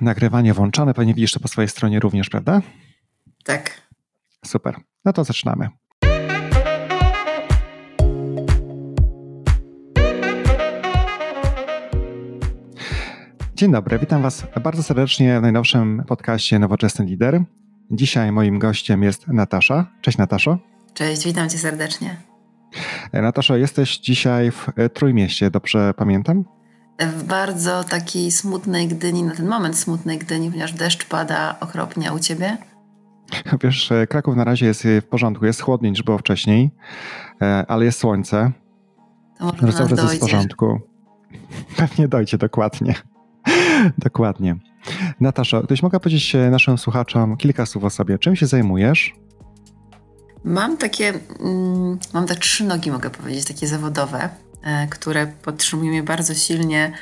nagrywanie włączone. Pewnie widzisz to po swojej stronie również, prawda? Tak. Super. No to zaczynamy. Dzień dobry, witam Was bardzo serdecznie w najnowszym podcaście Nowoczesny Lider. Dzisiaj moim gościem jest Natasza. Cześć Nataszo. Cześć, witam Cię serdecznie. Nataszo, jesteś dzisiaj w Trójmieście, dobrze pamiętam? W bardzo takiej smutnej Gdyni, na ten moment smutnej Gdyni, ponieważ deszcz pada okropnie. u Ciebie? Wiesz, Kraków na razie jest w porządku, jest chłodniej niż było wcześniej, e, ale jest słońce. To może czas jest w porządku. Pewnie dojdzie, dokładnie. dokładnie. Natasza, gdybyś mogła powiedzieć naszym słuchaczom kilka słów o sobie. Czym się zajmujesz? Mam takie, mm, mam te trzy nogi, mogę powiedzieć, takie zawodowe, e, które podtrzymują mnie bardzo silnie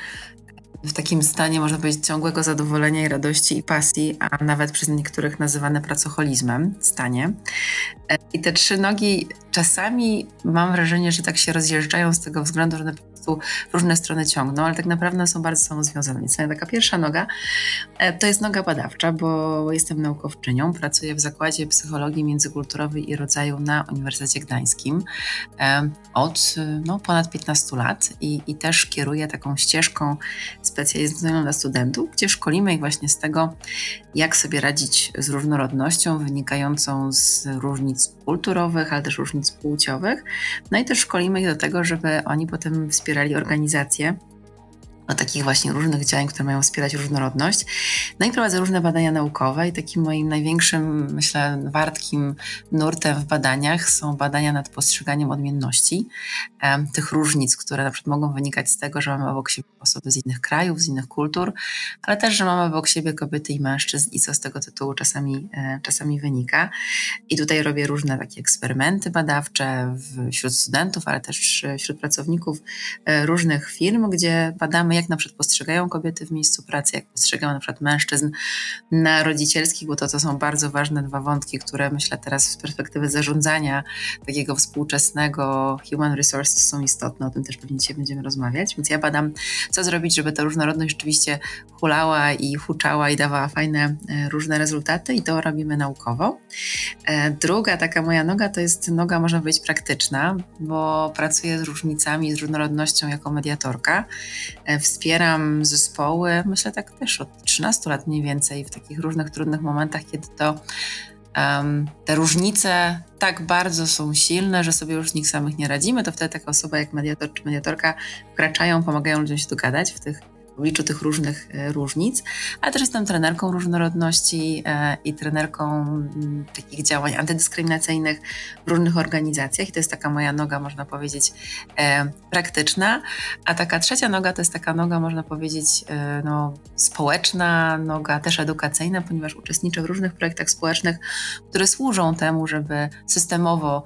w takim stanie, można powiedzieć, ciągłego zadowolenia i radości i pasji, a nawet przez niektórych nazywane pracoholizmem stanie. E, I te trzy nogi czasami mam wrażenie, że tak się rozjeżdżają z tego względu, że prostu w różne strony ciągną, ale tak naprawdę są bardzo sobą związane. Więc taka pierwsza noga e, to jest noga badawcza, bo jestem naukowczynią, pracuję w Zakładzie Psychologii Międzykulturowej i Rodzaju na Uniwersytecie Gdańskim e, od no, ponad 15 lat i, i też kieruję taką ścieżką specjalizacyjną dla studentów, gdzie szkolimy ich właśnie z tego, jak sobie radzić z różnorodnością wynikającą z różnic kulturowych, ale też różnic płciowych. No i też szkolimy ich do tego, żeby oni potem wspierali organizacje o takich właśnie różnych działań, które mają wspierać różnorodność. No i prowadzę różne badania naukowe i takim moim największym, myślę, wartkim nurtem w badaniach są badania nad postrzeganiem odmienności, tych różnic, które na przykład mogą wynikać z tego, że mamy obok siebie osoby z innych krajów, z innych kultur, ale też, że mamy obok siebie kobiety i mężczyzn i co z tego tytułu czasami, e, czasami wynika. I tutaj robię różne takie eksperymenty badawcze wśród studentów, ale też wśród pracowników e, różnych firm, gdzie badamy, jak na przykład postrzegają kobiety w miejscu pracy, jak postrzegają na przykład mężczyzn na rodzicielskich, bo to, to są bardzo ważne dwa wątki, które myślę teraz z perspektywy zarządzania takiego współczesnego human resources są istotne, o tym też pewnie dzisiaj będziemy rozmawiać, więc ja badam, co zrobić, żeby ta różnorodność rzeczywiście hulała i huczała i dawała fajne, e, różne rezultaty i to robimy naukowo. E, druga taka moja noga to jest noga, można powiedzieć, praktyczna, bo pracuję z różnicami, z różnorodnością jako mediatorka. E, wspieram zespoły, myślę tak też od 13 lat mniej więcej, w takich różnych trudnych momentach, kiedy to um, te różnice tak bardzo są silne, że sobie już nich samych nie radzimy, to wtedy taka osoba jak mediator czy mediatorka wkraczają, pomagają ludziom się dogadać w tych obliczu tych różnych e, różnic, ale też jestem trenerką różnorodności e, i trenerką mm, takich działań antydyskryminacyjnych w różnych organizacjach. I to jest taka moja noga, można powiedzieć, e, praktyczna, a taka trzecia noga to jest taka noga, można powiedzieć, no, społeczna, noga też edukacyjna, ponieważ uczestniczę w różnych projektach społecznych, które służą temu, żeby systemowo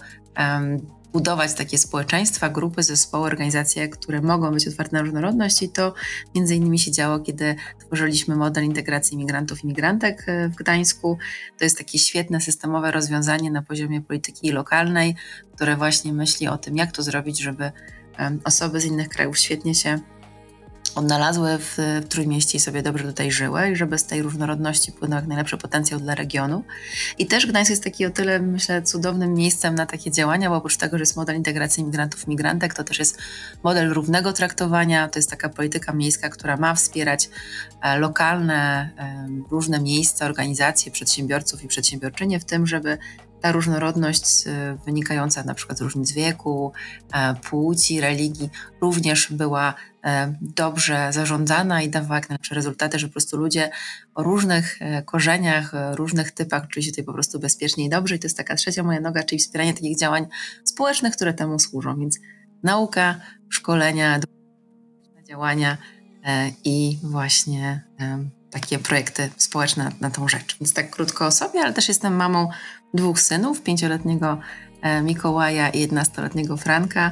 budować takie społeczeństwa, grupy, zespoły, organizacje, które mogą być otwarte na różnorodność i to między innymi się działo, kiedy tworzyliśmy model integracji migrantów i migrantek e, w Gdańsku. To jest takie świetne, systemowe rozwiązanie na poziomie polityki lokalnej, które właśnie myśli o tym, jak to zrobić, żeby osoby z innych krajów świetnie się odnalazły w, w Trójmieście i sobie dobrze tutaj żyły i żeby z tej różnorodności płynął jak najlepszy potencjał dla regionu. I też Gdańsk jest taki o tyle, myślę, cudownym miejscem na takie działania, bo oprócz tego, że jest model integracji migrantów, migrantek, to też jest model równego traktowania, to jest taka polityka miejska, która ma wspierać e, lokalne, e, różne miejsca, organizacje, przedsiębiorców i przedsiębiorczynie w tym, żeby ta różnorodność y, wynikająca na przykład z różnic wieku, e, płci, religii również była e, dobrze zarządzana i dawała jak najlepsze rezultaty, że po prostu ludzie o różnych e, korzeniach, różnych typach czuli się tutaj po prostu bezpiecznie i dobrze. I to jest taka trzecia moja noga, czyli wspieranie takich działań społecznych, które temu służą. Więc nauka, szkolenia, działania i właśnie takie projekty społeczne na tą rzecz. Więc tak krótko o sobie, ale też jestem mamą dwóch synów, pięcioletniego e, Mikołaja i jedenastoletniego Franka,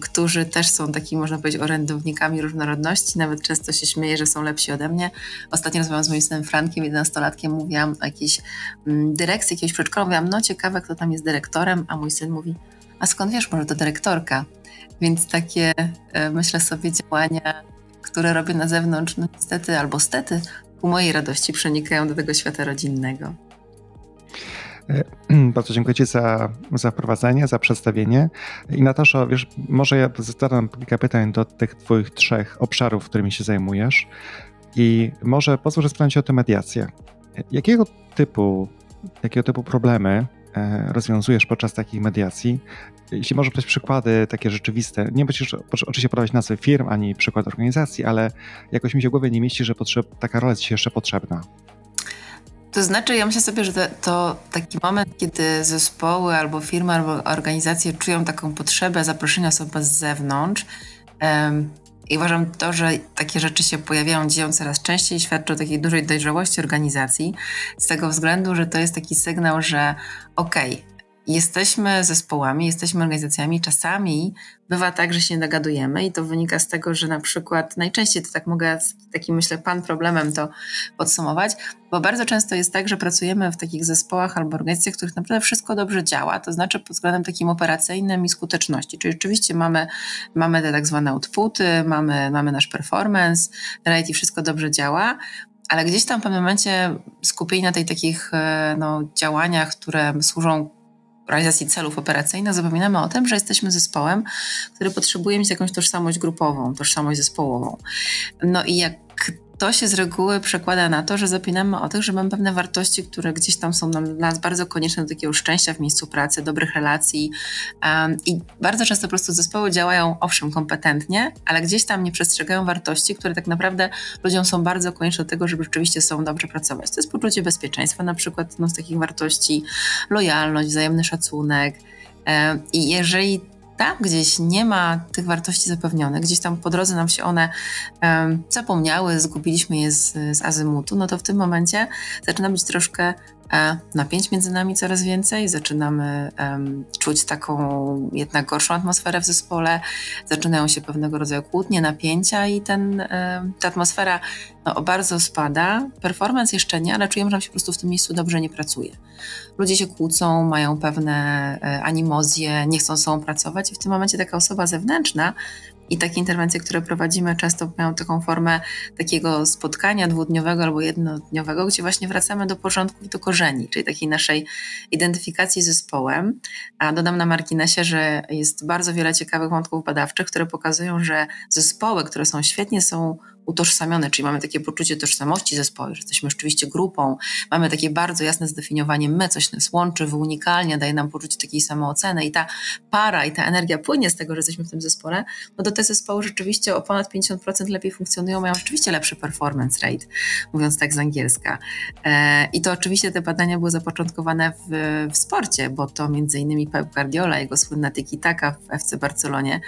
którzy też są takimi, można powiedzieć, orędownikami różnorodności. Nawet często się śmieję, że są lepsi ode mnie. Ostatnio rozmawiałam z moim synem Frankiem, jedenastolatkiem, mówiłam o jakiejś mm, dyrekcji, jakiegoś przedszkola. Mówiłam, no ciekawe, kto tam jest dyrektorem, a mój syn mówi, a skąd wiesz, może to dyrektorka? Więc takie, e, myślę sobie, działania, które robię na zewnątrz, no niestety albo stety, ku mojej radości przenikają do tego świata rodzinnego. E, bardzo dziękuję Ci za, za wprowadzenie, za przedstawienie. I Natasza, wiesz, może ja zadam kilka pytań do tych Twoich trzech obszarów, którymi się zajmujesz. I może pozwól, że o tę mediację. Jakiego typu, jakiego typu problemy e, rozwiązujesz podczas takich mediacji? Jeśli może podać przykłady takie rzeczywiste, nie musisz oczywiście podawać nazwy firm ani przykład organizacji, ale jakoś mi się w głowie nie mieści, że potrzeb, taka rola jest jeszcze potrzebna. To znaczy, ja myślę sobie, że to, taki moment, kiedy zespoły albo firmy, albo organizacje czują taką potrzebę zaproszenia osoby z zewnątrz. Um, I uważam to, że takie rzeczy się pojawiają, dzieją coraz częściej, świadczy o takiej dużej dojrzałości organizacji, z tego względu, że to jest taki sygnał, że okej, okay, jesteśmy zespołami, jesteśmy organizacjami, czasami bywa tak, że się nie dogadujemy i to wynika z tego, że na przykład najczęściej to tak mogę takim myślę pan problemem to podsumować, bo bardzo często jest tak, że pracujemy w takich zespołach albo organizacjach, w których naprawdę wszystko dobrze działa, to znaczy pod względem takim operacyjnym i skuteczności, czyli rzeczywiście mamy, mamy te tak zwane outputy, mamy, mamy nasz performance, reality wszystko dobrze działa, ale gdzieś tam w pewnym momencie skupienie na tej takich e, no, działaniach, które służą realizacji celów operacyjnych zapominamy o tym, że jesteśmy zespołem, który potrzebuje mieć jakąś tożsamość grupową, tożsamość zespołową. No i jak to się z reguły przekłada na to, że zapinamy o tych, że mamy pewne wartości, które gdzieś tam są dla nas bardzo konieczne do takiego szczęścia w miejscu pracy, dobrych relacji um, i bardzo często po prostu zespoły działają, owszem, kompetentnie, ale gdzieś tam nie przestrzegają wartości, które tak naprawdę ludziom są bardzo konieczne do tego, żeby rzeczywiście są dobrze pracować. To jest poczucie bezpieczeństwa, na przykład no, z takich wartości, lojalność, wzajemny szacunek, i jeżeli tam gdzieś nie ma tych wartości zapewnionych, gdzieś tam po drodze nam się one um, zapomniały, zgubiliśmy je z, z azymutu, no to w tym momencie zaczyna być troszkę napięć między nami coraz więcej, zaczynamy um, czuć taką jednak gorszą atmosferę w zespole, zaczynają się pewnego rodzaju kłótnie, napięcia i ten, um, ta atmosfera no, bardzo spada. Performance jeszcze nie, ale czujemy, że nam się po prostu w tym miejscu dobrze nie pracuje. Ludzie się kłócą, mają pewne e, animozje, nie chcą sobą pracować i w tym momencie taka osoba zewnętrzna i takie interwencje, które prowadzimy, często mają taką formę takiego spotkania dwudniowego albo jednodniowego, gdzie właśnie wracamy do porządku i do korzeni, czyli takiej naszej identyfikacji z zespołem. A dodam na marginesie, że jest bardzo wiele ciekawych wątków badawczych, które pokazują, że zespoły, które są świetnie są utożsamione, czyli mamy takie poczucie tożsamości zespołu, że jesteśmy rzeczywiście grupą, mamy takie bardzo jasne zdefiniowanie my, coś nas łączy, wyunikalnia, daje nam poczucie takiej samooceny i ta para i ta energia płynie z tego, że jesteśmy w tym zespole, no to te zespoły rzeczywiście o ponad 50% lepiej funkcjonują, mają rzeczywiście lepszy performance rate, mówiąc tak z angielska. E, I to oczywiście te badania były zapoczątkowane w, w sporcie, bo to między innymi Pep Guardiola, jego słynna tiki-taka w FC Barcelonie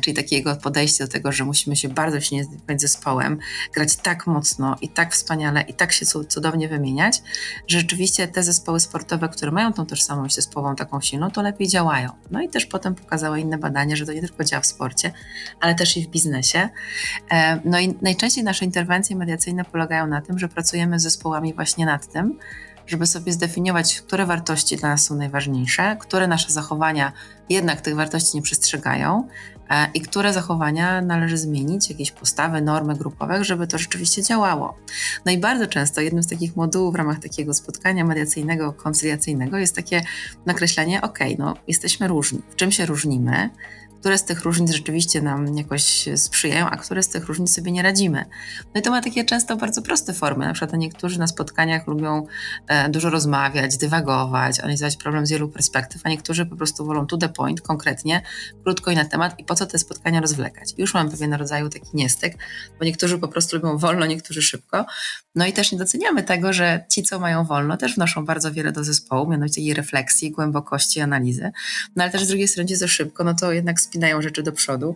czyli takiego podejścia do tego, że musimy się bardzo silnie związać zespołem, grać tak mocno i tak wspaniale i tak się cudownie wymieniać, że rzeczywiście te zespoły sportowe, które mają tą tożsamość zespołową taką silną, to lepiej działają. No i też potem pokazały inne badania, że to nie tylko działa w sporcie, ale też i w biznesie. E, no i najczęściej nasze interwencje mediacyjne polegają na tym, że pracujemy z zespołami właśnie nad tym, żeby sobie zdefiniować, które wartości dla nas są najważniejsze, które nasze zachowania jednak tych wartości nie przestrzegają e, i które zachowania należy zmienić, jakieś postawy, normy grupowe, żeby to rzeczywiście działało. No i bardzo często jednym z takich modułów w ramach takiego spotkania mediacyjnego, koncyliacyjnego jest takie nakreślenie, ok, no jesteśmy różni, w czym się różnimy, które z tych różnic rzeczywiście nam jakoś sprzyjają, a które z tych różnic sobie nie radzimy. No i to ma takie często bardzo proste formy. Na przykład niektórzy na spotkaniach lubią e, dużo rozmawiać, dywagować, analizować problem z wielu perspektyw, a niektórzy po prostu wolą to the point, konkretnie, krótko i na temat i po co te spotkania rozwlekać. Już mam pewien rodzaju taki niestek, bo niektórzy po prostu lubią wolno, niektórzy szybko. No i też nie doceniamy tego, że ci, co mają wolno, też wnoszą bardzo wiele do zespołu, mianowicie jej refleksji, głębokości, analizy. No ale też z drugiej strony, za szybko, no to jednak spinają rzeczy do przodu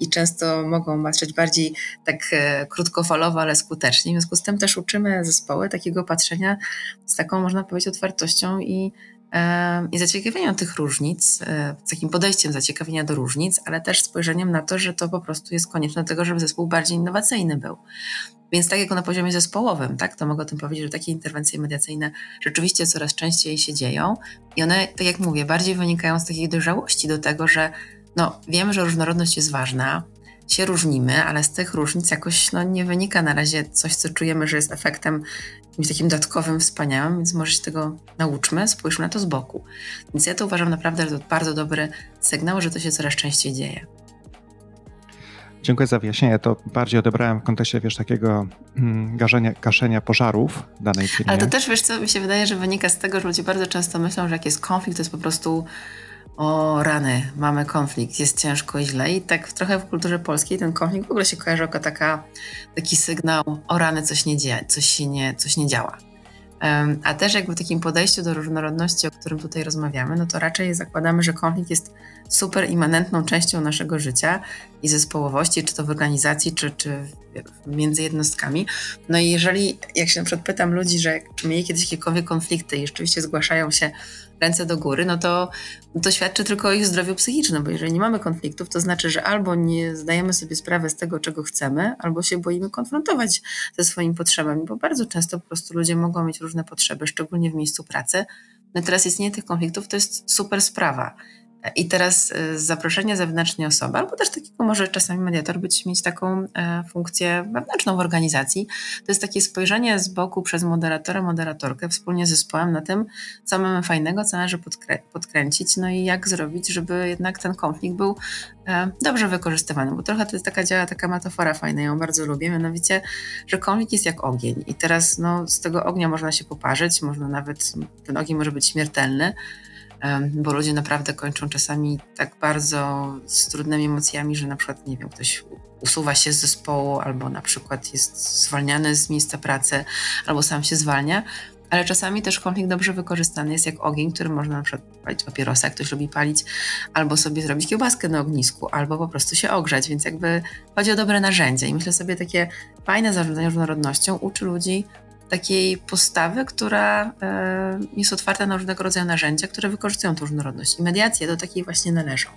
i często mogą patrzeć bardziej tak e, krótkofalowo, ale skutecznie. W związku z tym też uczymy zespoły takiego patrzenia z taką, można powiedzieć, otwartością i i zaciekawieniem tych różnic, e, z takim podejściem zaciekawienia do różnic, ale też spojrzeniem na to, że to po prostu jest konieczne do tego, żeby zespół bardziej innowacyjny był. Więc tak jak na poziomie zespołowym, tak, to mogę o tym powiedzieć, że takie interwencje mediacyjne rzeczywiście coraz częściej się dzieją i one, tak jak mówię, bardziej wynikają z takiej dojrzałości do tego, że no, wiemy, że różnorodność jest ważna, się różnimy, ale z tych różnic jakoś no, nie wynika na razie coś, co czujemy, że jest efektem jakimś takim dodatkowym, wspaniałym, więc może się tego nauczmy, spójrzmy na to z boku. Więc ja to uważam naprawdę, że to bardzo dobry sygnał, że to się coraz częściej dzieje. Dziękuję za wyjaśnienie. To bardziej odebrałem w kontekście, wiesz, takiego mm, garzenia, gaszenia pożarów danej firmie. Ale to też, wiesz co, mi się wydaje, że wynika z tego, że ludzie bardzo często myślą, że jak jest konflikt, to jest po prostu o rany, mamy konflikt, jest ciężko i źle. I tak trochę w kulturze polskiej ten konflikt w ogóle się kojarzy jako taka, taki sygnał, o rany, coś nie, dzieje, coś, się nie, coś nie działa. A też jakby w takim podejściu do różnorodności, o którym tutaj rozmawiamy, no to raczej zakładamy, że konflikt jest super immanentną częścią naszego życia i zespołowości, czy to w organizacji, czy, czy między jednostkami. No i jeżeli, jak się na przykład pytam ludzi, że mieli kiedyś jakiekolwiek konflikty i rzeczywiście zgłaszają się ręce do góry, no to, to świadczy tylko o ich zdrowiu psychicznym, bo jeżeli nie mamy konfliktów, to znaczy, że albo nie zdajemy sobie sprawy z tego, czego chcemy, albo się boimy konfrontować ze swoimi potrzebami, bo bardzo często po prostu ludzie mogą mieć różne potrzeby, szczególnie w miejscu pracy. No teraz istnienie tych konfliktów to jest super sprawa. I teraz y, zaproszenie zewnętrznej osoby, albo też takiego może czasami mediator być, mieć taką e, funkcję wewnętrzną w organizacji. To jest takie spojrzenie z boku przez moderatora, moderatorkę wspólnie z zespołem na tym, co mamy fajnego, co należy podkrę podkręcić, no i jak zrobić, żeby jednak ten konflikt był e, dobrze wykorzystywany, bo trochę to jest taka działa, taka metafora fajna, ją bardzo lubię, mianowicie, że konflikt jest jak ogień. I teraz no, z tego ognia można się poparzyć, można nawet, ten ogień może być śmiertelny, bo ludzie naprawdę kończą czasami tak bardzo z trudnymi emocjami, że na przykład, nie wiem, ktoś usuwa się z zespołu, albo na przykład jest zwalniany z miejsca pracy, albo sam się zwalnia. Ale czasami też konflikt dobrze wykorzystany jest jak ogień, który można na przykład palić papierosa, ktoś lubi palić, albo sobie zrobić kiełbaskę na ognisku, albo po prostu się ogrzać, więc jakby chodzi o dobre narzędzie. I myślę sobie, takie fajne zarządzanie różnorodnością uczy ludzi takiej postawy, która e, jest otwarta na różnego rodzaju narzędzia, które wykorzystują tę różnorodność. I mediacje do takiej właśnie należą.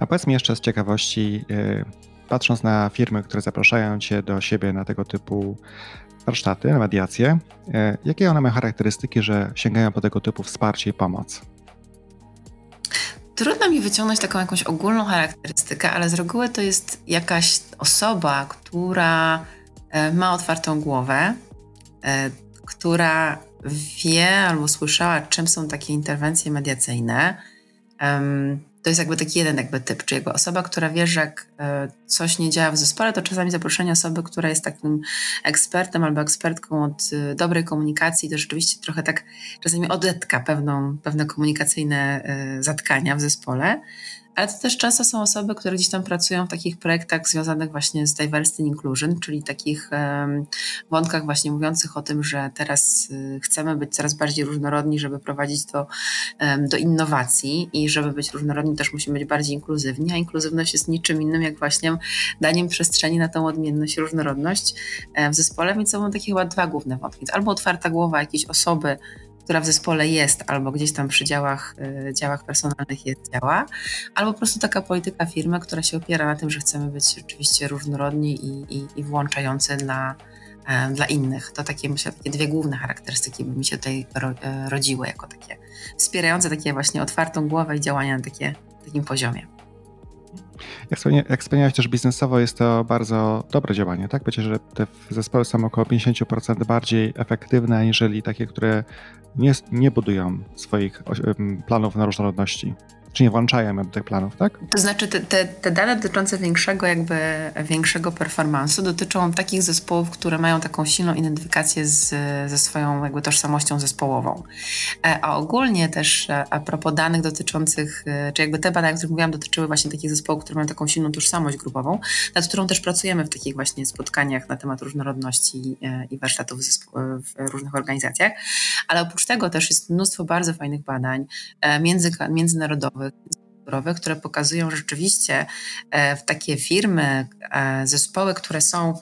A powiedz mi jeszcze z ciekawości, e, patrząc na firmy, które zapraszają Cię do siebie na tego typu warsztaty, na mediacje, jakie one mają charakterystyki, że sięgają po tego typu wsparcie i pomoc? Trudno mi wyciągnąć taką jakąś ogólną charakterystykę, ale z reguły to jest jakaś osoba, która ma otwartą głowę, e, która wie albo słyszała, czym są takie interwencje mediacyjne. To jest jakby taki jeden jakby typ, czyli jakby osoba, która wie, że jak e, coś nie działa w zespole, to czasami zaproszenie osoby, która jest takim ekspertem albo ekspertką od dobrej komunikacji, to rzeczywiście trochę tak czasami odetka pewną, pewne komunikacyjne zatkania w zespole. Ale to też często są osoby, które gdzieś tam pracują w takich projektach związanych właśnie z diversity and inclusion, czyli takich wątkach właśnie mówiących o tym, że teraz y, chcemy być coraz bardziej różnorodni, żeby prowadzić um, do innowacji i żeby być różnorodni też musimy być bardziej inkluzywni, a inkluzywność jest niczym innym jak właśnie daniem przestrzeni na tą odmienność różnorodność w zespole, więc są takie chyba dwa główne wątki. Albo otwarta głowa jakiejś osoby, która w zespole jest, albo gdzieś tam przy działach, y, działach personalnych jest działa, albo po prostu taka polityka firmy, która się opiera na tym, że chcemy być rzeczywiście różnorodni i, i, i włączający dla, e, dla innych. To takie, myślę, takie dwie główne charakterystyki by mi się tutaj e, rodziły jako takie wspierające takie właśnie otwartą głowę i działania na takie, takim poziomie. Jak, wspomniałeś też biznesowo, jest to bardzo dobre działanie, tak? Będzie, że te zespoły są około 50% bardziej efektywne, aniżeli takie, które nie, nie budują swoich planów na różnorodności czy nie włączają do tych planów, tak? To znaczy te, te, te, dane dotyczące większego jakby większego performance'u dotyczą takich zespołów, które mają taką silną identyfikację z, ze swoją jakby tożsamością zespołową. E, a ogólnie też e, a propos danych dotyczących, e, czy jakby te badania, o których mówiłam, dotyczyły właśnie takich zespołów, które mają taką silną tożsamość grupową, nad którą też pracujemy w takich właśnie spotkaniach na temat różnorodności i warsztatów w różnych organizacjach. Ale oprócz tego też jest mnóstwo bardzo fajnych badań między, międzynarodowych, które pokazują rzeczywiście e, w takie firmy, e, zespoły, które są,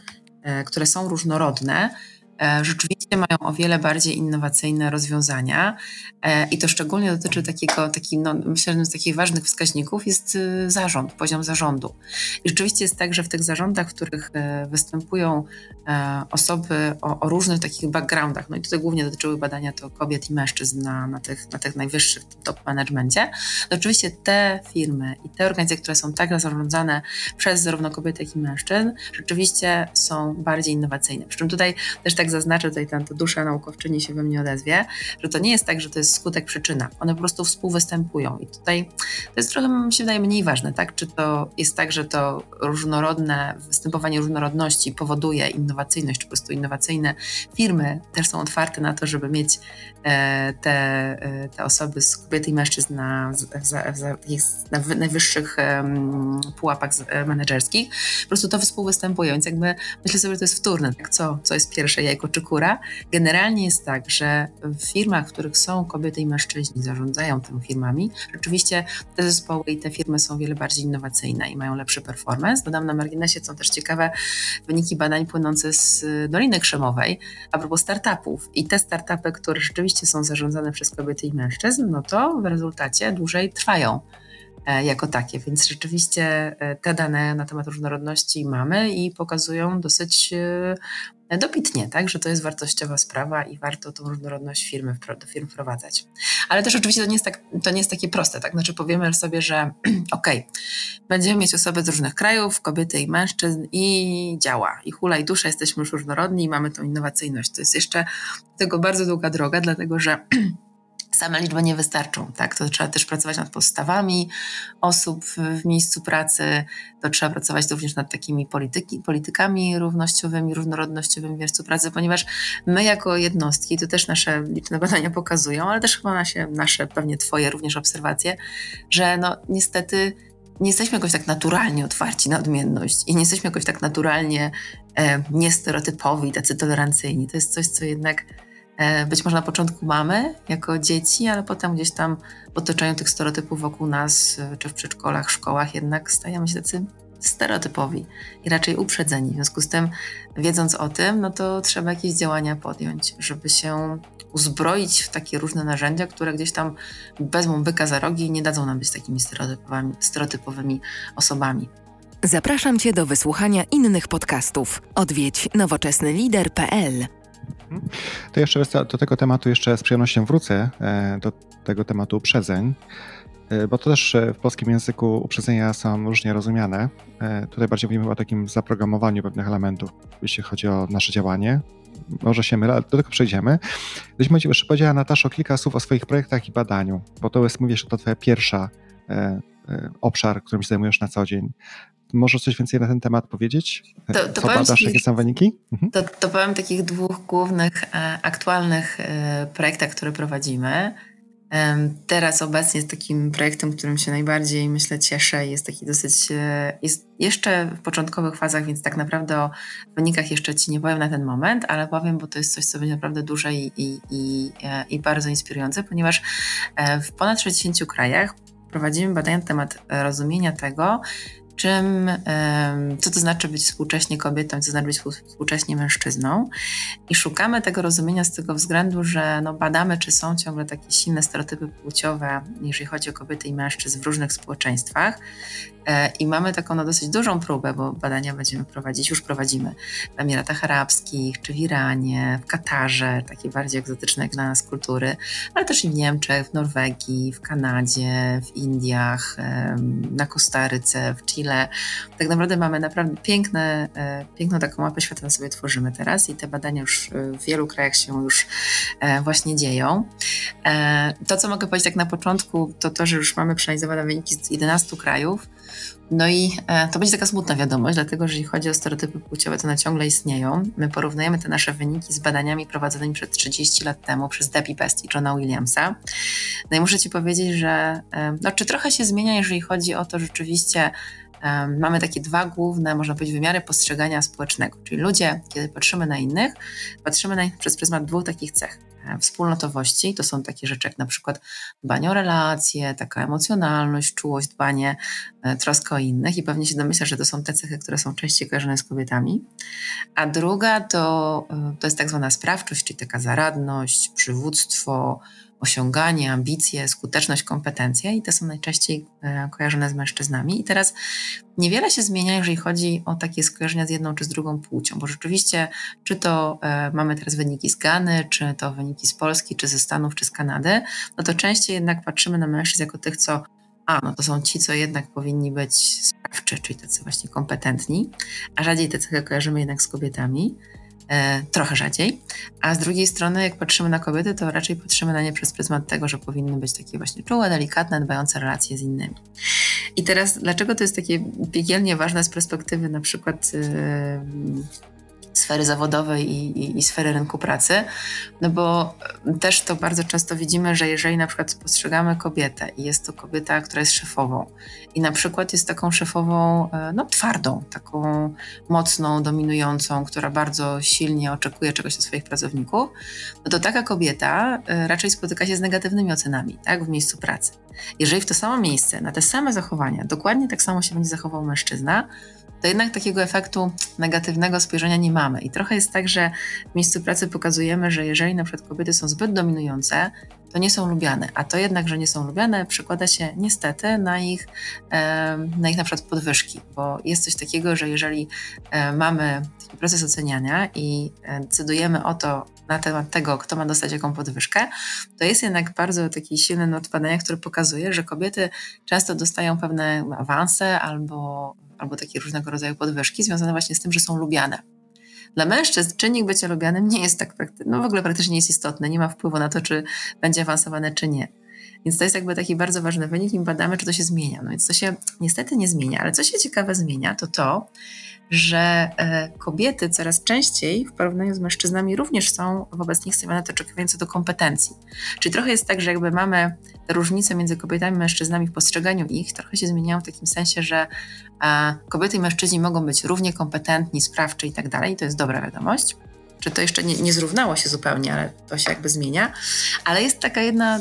e, które są różnorodne, rzeczywiście mają o wiele bardziej innowacyjne rozwiązania e, i to szczególnie dotyczy takiego, taki, no, myślę, że z takich ważnych wskaźników jest y, zarząd, poziom zarządu. I rzeczywiście jest tak, że w tych zarządach, w których e, występują osoby o, o różnych takich backgroundach, no i tutaj głównie dotyczyły badania to kobiet i mężczyzn na, na, tych, na tych najwyższych top managemencie, to oczywiście te firmy i te organizacje, które są tak zarządzane przez zarówno kobiety, jak i mężczyzn, rzeczywiście są bardziej innowacyjne. Przy czym tutaj też tak zaznaczę, tutaj ta, dusza naukowczyni się we mnie odezwie, że to nie jest tak, że to jest skutek, przyczyna. One po prostu współwystępują i tutaj to jest trochę, mi się wydaje, mniej ważne, tak? Czy to jest tak, że to różnorodne, występowanie różnorodności powoduje innowacyjność, czy po prostu innowacyjne firmy też są otwarte na to, żeby mieć e, te, e, te osoby z kobiety i mężczyzn na, na najwyższych pułapach e, menedżerskich. Po prostu to współwystępuje, więc jakby myślę sobie, że to jest wtórne, tak? co, co jest pierwsze, jajko czy kura. Generalnie jest tak, że w firmach, w których są kobiety i mężczyźni, zarządzają tymi firmami, rzeczywiście te zespoły i te firmy są wiele bardziej innowacyjne i mają lepszy performance. Dodam na marginesie, są też ciekawe wyniki badań płynące z Doliny Krzemowej a propos startupów. I te startupy, które rzeczywiście są zarządzane przez kobiety i mężczyzn, no to w rezultacie dłużej trwają. E, jako takie. Więc rzeczywiście e, te dane na temat różnorodności mamy i pokazują dosyć e, dobitnie, tak, że to jest wartościowa sprawa i warto tą różnorodność firmy, do firm wprowadzać. Ale też oczywiście to nie jest, tak, to nie jest takie proste, tak? Znaczy powiemy sobie, że ok, będziemy mieć osoby z różnych krajów, kobiety i mężczyzn i działa. I hula i dusza, jesteśmy już różnorodni i mamy tą innowacyjność. To jest jeszcze tego bardzo długa droga, dlatego że same liczby nie wystarczą, tak? To trzeba też pracować nad postawami osób w miejscu pracy, to trzeba pracować również nad takimi polityki, politykami równościowymi, różnorodnościowymi w miejscu pracy, ponieważ my jako jednostki, to też nasze liczne badania pokazują, ale też chyba nasze, nasze pewnie twoje również obserwacje, że no niestety nie jesteśmy jakoś tak naturalnie otwarci na odmienność i nie jesteśmy jakoś tak naturalnie e, niestereotypowi, tacy tolerancyjni. To jest coś, co jednak być może na początku mamy jako dzieci, ale potem gdzieś tam w otoczeniu tych stereotypów wokół nas, e, czy w przedszkolach, szkołach, jednak stajemy się tacy stereotypowi i raczej uprzedzeni. W związku z tym, wiedząc o tym, no to trzeba jakieś działania podjąć, żeby się uzbroić w takie różne narzędzia, które gdzieś tam wezmą byka za rogi i nie dadzą nam być takimi stereotypowymi, stereotypowymi osobami. Zapraszam Cię do wysłuchania innych podcastów. Odwiedź nowoczesnylider.pl to jeszcze do tego tematu jeszcze z przyjemnością wrócę, e, do tego tematu uprzedzeń, e, bo to też e, w polskim języku uprzedzenia są różnie rozumiane. Tutaj bardziej mówimy o takim zaprogramowaniu pewnych elementów, jeśli chodzi o nasze działanie. Może się mylę, ale do tego przejdziemy. Gdybyś jeszcze powiedziała Natasza kilka słów o swoich projektach i badaniu, bo to jest, mówisz, to twoja pierwsza obszar, którym się zajmujesz na co dzień. Możesz coś więcej na ten temat powiedzieć? To, to Co badasz, jakie są wyniki? Mhm. To, to powiem takich dwóch głównych, e, aktualnych e, projektach, które prowadzimy. Teraz obecnie jest takim projektem, którym się najbardziej, myślę, cieszę. Jest taki dosyć, e, jest jeszcze w początkowych fazach, więc tak naprawdę o wynikach jeszcze Ci nie powiem na ten moment, ale powiem, bo to jest coś, co będzie naprawdę duże i, i, i, i bardzo inspirujące, ponieważ w ponad 60 krajach prowadzimy badania na temat rozumienia tego, czym, co to znaczy być współcześnie kobietą, co znaczy być współcześnie mężczyzną. I szukamy tego rozumienia z tego względu, że no badamy, czy są ciągle takie silne stereotypy płciowe, jeżeli chodzi o kobiety i mężczyzn w różnych społeczeństwach. E, I mamy taką no, dosyć dużą próbę, bo badania będziemy prowadzić, już prowadzimy w Emiratach Arabskich, czy w Iranie, w Katarze, takie bardziej egzotyczne dla nas kultury, ale też i w Niemczech, w Norwegii, w Kanadzie, w Indiach, na Kostaryce, w Chile. Tak naprawdę mamy naprawdę piękne, e, piękną taką mapę świata sobie tworzymy teraz i te badania już w wielu krajach się już e, właśnie dzieją. To, co mogę powiedzieć tak na początku, to to, że już mamy przeanalizowane wyniki z 11 krajów, no i e, to będzie taka smutna wiadomość, dlatego że jeśli chodzi o stereotypy płciowe, to one ciągle istnieją. My porównujemy te nasze wyniki z badaniami prowadzonymi przed 30 lat temu przez Debbie Best i Johna Williamsa. No i muszę Ci powiedzieć, że e, no, czy trochę się zmienia, jeżeli chodzi o to rzeczywiście, e, mamy takie dwa główne, można powiedzieć, wymiary postrzegania społecznego. Czyli ludzie, kiedy patrzymy na innych, patrzymy na nich przez pryzmat dwóch takich cech wspólnotowości. To są takie rzeczy jak na przykład dbanie o relacje, taka emocjonalność, czułość, dbanie, e, troska o innych i pewnie się domyślasz, że to są te cechy, które są częściej kojarzone z kobietami. A druga to, e, to jest tak zwana sprawczość, czyli taka zaradność, przywództwo, osiąganie, ambicje, skuteczność, kompetencje i te są najczęściej e, kojarzone z mężczyznami. I teraz niewiele się zmienia, jeżeli chodzi o takie skojarzenia z jedną czy z drugą płcią, bo rzeczywiście, czy to e, mamy teraz wyniki z Gany, czy to wyniki z Polski, czy ze Stanów, czy z Kanady, no to częściej jednak patrzymy na mężczyzn jako tych, co a, no to są ci, co jednak powinni być sprawczy, czyli tacy właśnie kompetentni, a rzadziej te cechy kojarzymy jednak z kobietami. E, trochę rzadziej. A z drugiej strony, jak patrzymy na kobiety, to raczej patrzymy na nie przez pryzmat tego, że powinny być takie właśnie czułe, delikatne, dbające relacje z innymi. I teraz, dlaczego to jest takie piekielnie ważne z perspektywy na przykład yy, sfery zawodowej i, i, i, sfery rynku pracy, no bo też to bardzo często widzimy, że jeżeli na przykład spostrzegamy kobietę i jest to kobieta, która jest szefową i na przykład jest taką szefową e, no, twardą, taką mocną, dominującą, która bardzo silnie oczekuje czegoś od swoich pracowników, no to taka kobieta e, raczej spotyka się z negatywnymi ocenami tak, w miejscu pracy. Jeżeli w to samo miejsce, na te same zachowania, dokładnie tak samo się będzie zachował mężczyzna, to jednak takiego efektu negatywnego spojrzenia nie mamy. I trochę jest tak, że w miejscu pracy pokazujemy, że jeżeli na przykład kobiety są zbyt dominujące, to nie są lubiane, a to jednak, że nie są lubiane, przekłada się niestety na ich, na ich na przykład podwyżki, bo jest coś takiego, że jeżeli mamy taki proces oceniania i e, decydujemy o to na temat tego, kto ma dostać jaką podwyżkę, to jest jednak bardzo taki silny not badania, który pokazuje, że kobiety często dostają pewne awanse albo albo takie różnego rodzaju podwyżki związane właśnie z tym, że są lubiane. Dla mężczyzn czynnik bycia lubianym nie jest tak praktyczny, no w ogóle praktycznie nie jest istotny, nie ma wpływu na to, czy będzie awansowane, czy nie. Więc to jest jakby taki bardzo ważny wynik i badamy, czy to się zmienia. No więc to się niestety nie zmienia, ale co się ciekawe zmienia, to to, że e, kobiety coraz częściej w porównaniu z mężczyznami również są wobec nich stawiane co do kompetencji. Czyli trochę jest tak, że jakby mamy różnice między kobietami i mężczyznami w postrzeganiu ich, trochę się zmieniają w takim sensie, że e, kobiety i mężczyźni mogą być równie kompetentni, sprawczy i tak dalej. To jest dobra wiadomość. Czy to jeszcze nie, nie zrównało się zupełnie, ale to się jakby zmienia. Ale jest taka jedna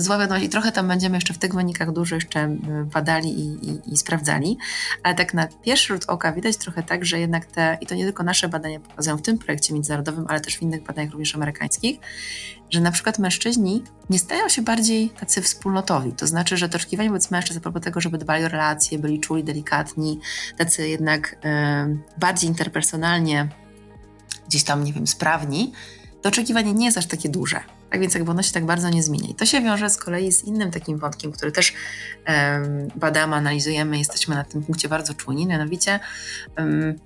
zła wiadomość i trochę tam będziemy jeszcze w tych wynikach dużo jeszcze badali i, i, i, sprawdzali, ale tak na pierwszy rzut oka widać trochę tak, że jednak te, i to nie tylko nasze badania pokazują w tym projekcie międzynarodowym, ale też w innych badaniach również amerykańskich, że na przykład mężczyźni nie stają się bardziej tacy wspólnotowi. To znaczy, że to oczekiwanie wobec mężczyzn a propos tego, żeby dbali o relacje, byli czuli, delikatni, tacy jednak y, bardziej interpersonalnie gdzieś tam, nie wiem, sprawni, to oczekiwanie nie jest aż takie duże. Tak więc jakby ono się tak bardzo nie zmienia. I to się wiąże z kolei z innym takim wątkiem, który też um, badamy, analizujemy, jesteśmy na tym punkcie bardzo czujni, mianowicie um,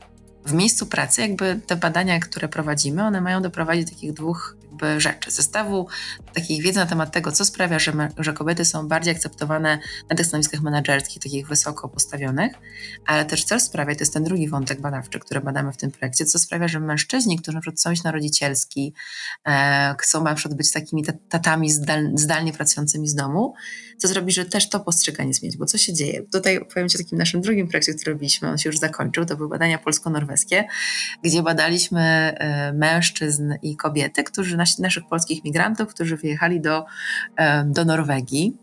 w miejscu pracy jakby te badania, które prowadzimy, one mają doprowadzić do takich dwóch jakby rzeczy. Zestawu takiej wiedzy na temat tego, co sprawia, że, że kobiety są bardziej akceptowane na tych stanowiskach menedżerskich, takich wysoko postawionych, ale też co sprawia, to jest ten drugi wątek badawczy, który badamy w tym projekcie, co sprawia, że mężczyźni, którzy na przykład iść na rodzicielski, e, chcą na przykład być takimi tatami zdal, zdalnie pracującymi z domu, co zrobi, że też to postrzeganie zmieni, bo co się dzieje? Tutaj powiem Ci o takim naszym drugim projekcie, który robiliśmy, on się już zakończył, to były badania polsko-norweskie, gdzie badaliśmy e, mężczyzn i kobiety, którzy nasi, naszych polskich migrantów, którzy wyjechali do, do Norwegii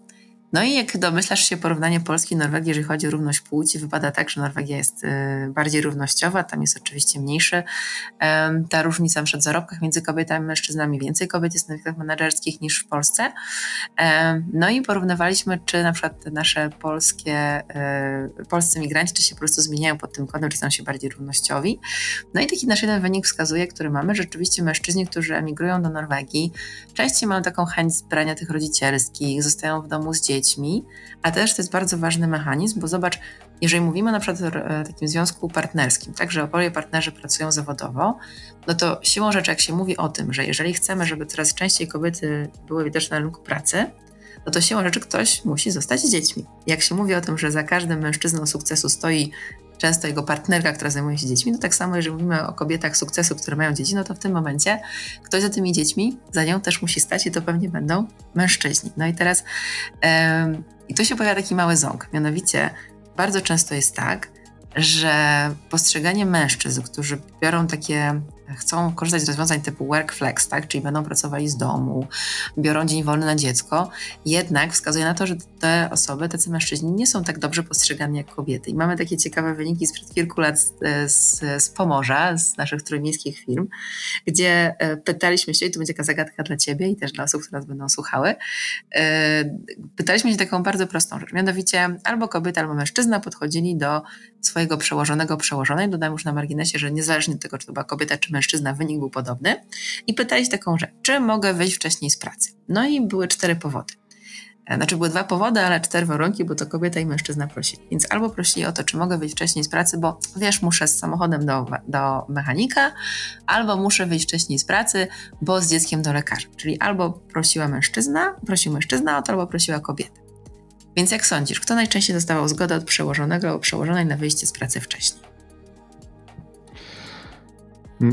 no i jak domyślasz się, porównanie Polski i Norwegii, jeżeli chodzi o równość płci, wypada tak, że Norwegia jest y, bardziej równościowa, tam jest oczywiście mniejszy ta różnica przed zarobkach między kobietami i mężczyznami. Więcej kobiet jest na stanowiskach menedżerskich niż w Polsce. No i porównywaliśmy, czy na przykład nasze polskie, y, polscy migranci, czy się po prostu zmieniają pod tym kątem, czy są się bardziej równościowi. No i taki nasz jeden wynik wskazuje, który mamy, że rzeczywiście mężczyźni, którzy emigrują do Norwegii, częściej mają taką chęć zbrania tych rodzicielskich, zostają w domu z dziećmi, dziećmi, a też to jest bardzo ważny mechanizm, bo zobacz, jeżeli mówimy na przykład o e, takim związku partnerskim, tak, że oboje partnerzy pracują zawodowo, no to siłą rzeczy, jak się mówi o tym, że jeżeli chcemy, żeby coraz częściej kobiety były widoczne na rynku pracy, no to siłą rzeczy ktoś musi zostać dziećmi. Jak się mówi o tym, że za każdym mężczyzną sukcesu stoi często jego partnerka, która zajmuje się dziećmi, no tak samo jeżeli mówimy o kobietach sukcesu, które mają dzieci, no to w tym momencie ktoś za tymi dziećmi, za nią też musi stać i to pewnie będą mężczyźni. No i teraz i tu się pojawia taki mały ząg, mianowicie bardzo często jest tak, że postrzeganie mężczyzn, którzy biorą takie chcą korzystać z rozwiązań typu workflex, tak, czyli będą pracowali z domu, biorą dzień wolny na dziecko, jednak wskazuje na to, że te osoby, tacy mężczyźni nie są tak dobrze postrzegani jak kobiety. I mamy takie ciekawe wyniki sprzed kilku lat z, z, z Pomorza, z naszych trójmiejskich firm, gdzie e, pytaliśmy się, i to będzie taka zagadka dla Ciebie i też dla osób, które nas będą słuchały, e, pytaliśmy się taką bardzo prostą rzecz, mianowicie albo kobieta, albo mężczyzna podchodzili do swojego przełożonego, przełożonej, dodam już na marginesie, że niezależnie od tego, czy to była kobieta, czy mężczyzna, wynik był podobny i pytali taką rzecz, czy mogę wyjść wcześniej z pracy? No i były cztery powody. E, znaczy były dwa powody, ale cztery warunki, bo to kobieta i mężczyzna prosili. Więc albo prosili o to, czy mogę wyjść wcześniej z pracy, bo wiesz, muszę z samochodem do, do mechanika, albo muszę wyjść wcześniej z pracy, bo z dzieckiem do lekarza. Czyli albo prosiła mężczyzna, prosił mężczyzna o to, albo prosiła kobieta. Więc jak sądzisz, kto najczęściej dostawał zgodę od przełożonego albo przełożonej na wyjście z pracy wcześniej?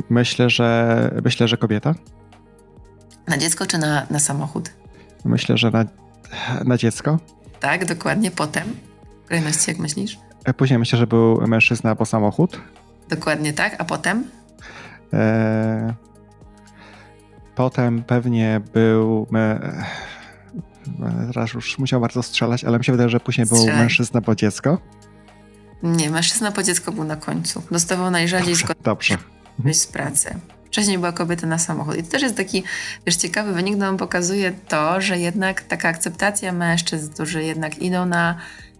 Myślę, że myślę, że kobieta. Na dziecko czy na, na samochód? Myślę, że na, na dziecko. Tak, dokładnie. Potem? W kolejności, jak myślisz? E, później myślę, że był mężczyzna po samochód. Dokładnie tak. A potem? E, potem pewnie był. Teraz już musiał bardzo strzelać, ale mi się wydaje, że później Strzelaj. był mężczyzna po dziecko. Nie, mężczyzna po dziecko był na końcu. Dostawał najrzadziej dobrze, dobrze. z pracy. Wcześniej była kobieta na samochód. I to też jest taki, wiesz, ciekawy wynik, no on pokazuje to, że jednak taka akceptacja mężczyzn, którzy jednak idą na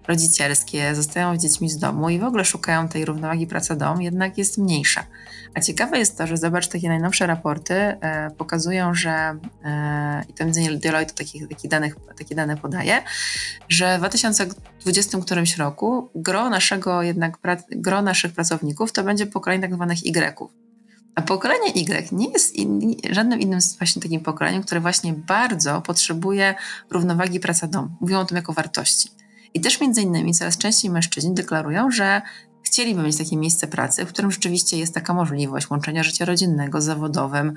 rodzicielskie, zostają dziećmi z domu i w ogóle szukają tej równowagi praca-dom, jednak jest mniejsza. A ciekawe jest to, że zobacz, takie najnowsze raporty e, pokazują, że e, i to między innymi Deloitte takich, takich danych, takie dane podaje, że w 2020 którymś roku gro naszego jednak, gro naszych pracowników to będzie pokolenie tak zwanych Y-ów. A pokolenie Y nie jest in, żadnym innym właśnie takim pokoleniem, które właśnie bardzo potrzebuje równowagi praca-dom. Mówią o tym jako wartości. I też między innymi coraz częściej mężczyźni deklarują, że chcieliby mieć takie miejsce pracy, w którym rzeczywiście jest taka możliwość łączenia życia rodzinnego z zawodowym.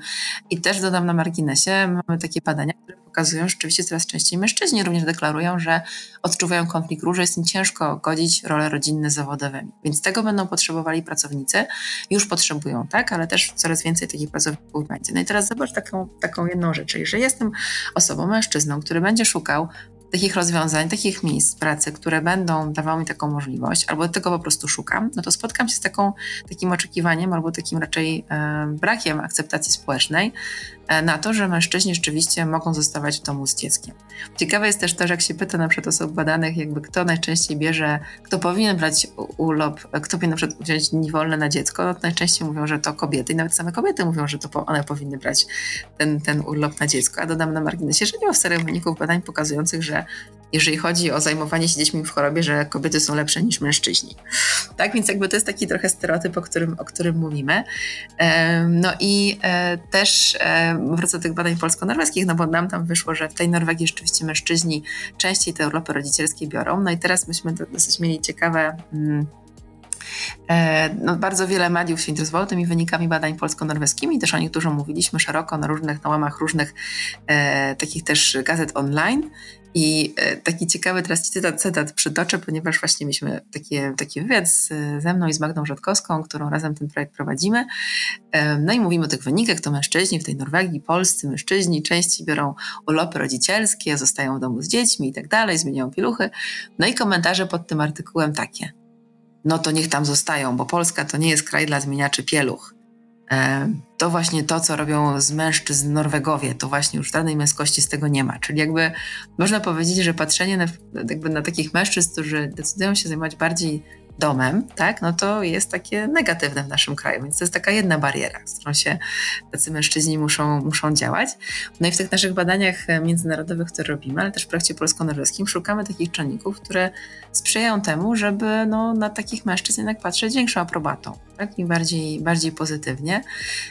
I też dodam na marginesie, mamy takie badania, które pokazują, że rzeczywiście coraz częściej mężczyźni również deklarują, że odczuwają konflikt ról, że jest im ciężko godzić role rodzinne z zawodowymi. Więc tego będą potrzebowali pracownicy, już potrzebują, tak, ale też coraz więcej takich pracowników będzie. No i teraz zobacz taką, taką jedną rzecz, czyli że jestem osobą, mężczyzną, który będzie szukał takich rozwiązań, takich miejsc pracy, które będą dawały mi taką możliwość, albo tego po prostu szukam, no to spotkam się z taką, takim oczekiwaniem, albo takim raczej e, brakiem akceptacji społecznej, E, na to, że mężczyźni rzeczywiście mogą zostawać w domu z dzieckiem. Ciekawe jest też to, że jak się pyta na przykład osób badanych, jakby kto najczęściej bierze, kto powinien brać urlop, kto powinien na przykład wziąć dni wolne na dziecko, no to najczęściej mówią, że to kobiety i nawet same kobiety mówią, że to one powinny brać ten, ten urlop na dziecko. A dodam na marginesie, że nie ma wcale wyników badań pokazujących, że jeżeli chodzi o zajmowanie się dziećmi w chorobie, że kobiety są lepsze niż mężczyźni. Tak więc jakby to jest taki trochę stereotyp, o którym, o którym mówimy. No i e, też wrócę do tych badań polsko-norweskich, no bo nam tam wyszło, że w tej Norwegii rzeczywiście mężczyźni częściej te urlopy rodzicielskie biorą. No i teraz myśmy dosyć mieli ciekawe. Mm, e, no, bardzo wiele mediów się interesowało tymi wynikami badań polsko-norweskimi, też o nich dużo mówiliśmy szeroko na różnych, na łamach różnych e, takich też gazet online. I e, taki ciekawy teraz cytat, cytat przytoczę, ponieważ właśnie mieliśmy takie, taki wywiad z, ze mną i z Magdą Rzadkowską, którą razem ten projekt prowadzimy. E, no i mówimy o tych wynikach, to mężczyźni w tej Norwegii, polscy mężczyźni częściej biorą urlopy rodzicielskie, zostają w domu z dziećmi i tak dalej, zmieniają piluchy. No i komentarze pod tym artykułem takie. No to niech tam zostają, bo Polska to nie jest kraj dla zmieniaczy pieluch. E, to właśnie to, co robią z mężczyzn Norwegowie, to właśnie już żadnej męskości z tego nie ma. Czyli jakby można powiedzieć, że patrzenie na, jakby na takich mężczyzn, którzy decydują się zajmować bardziej domem, tak, no to jest takie negatywne w naszym kraju, więc to jest taka jedna bariera, z którą się tacy mężczyźni muszą, muszą działać. No i w tych naszych badaniach międzynarodowych, które robimy, ale też w projekcie polsko-norweskim szukamy takich czynników, które sprzyjają temu, żeby no, na takich mężczyzn jednak patrzeć większą aprobatą, tak, i bardziej, bardziej pozytywnie.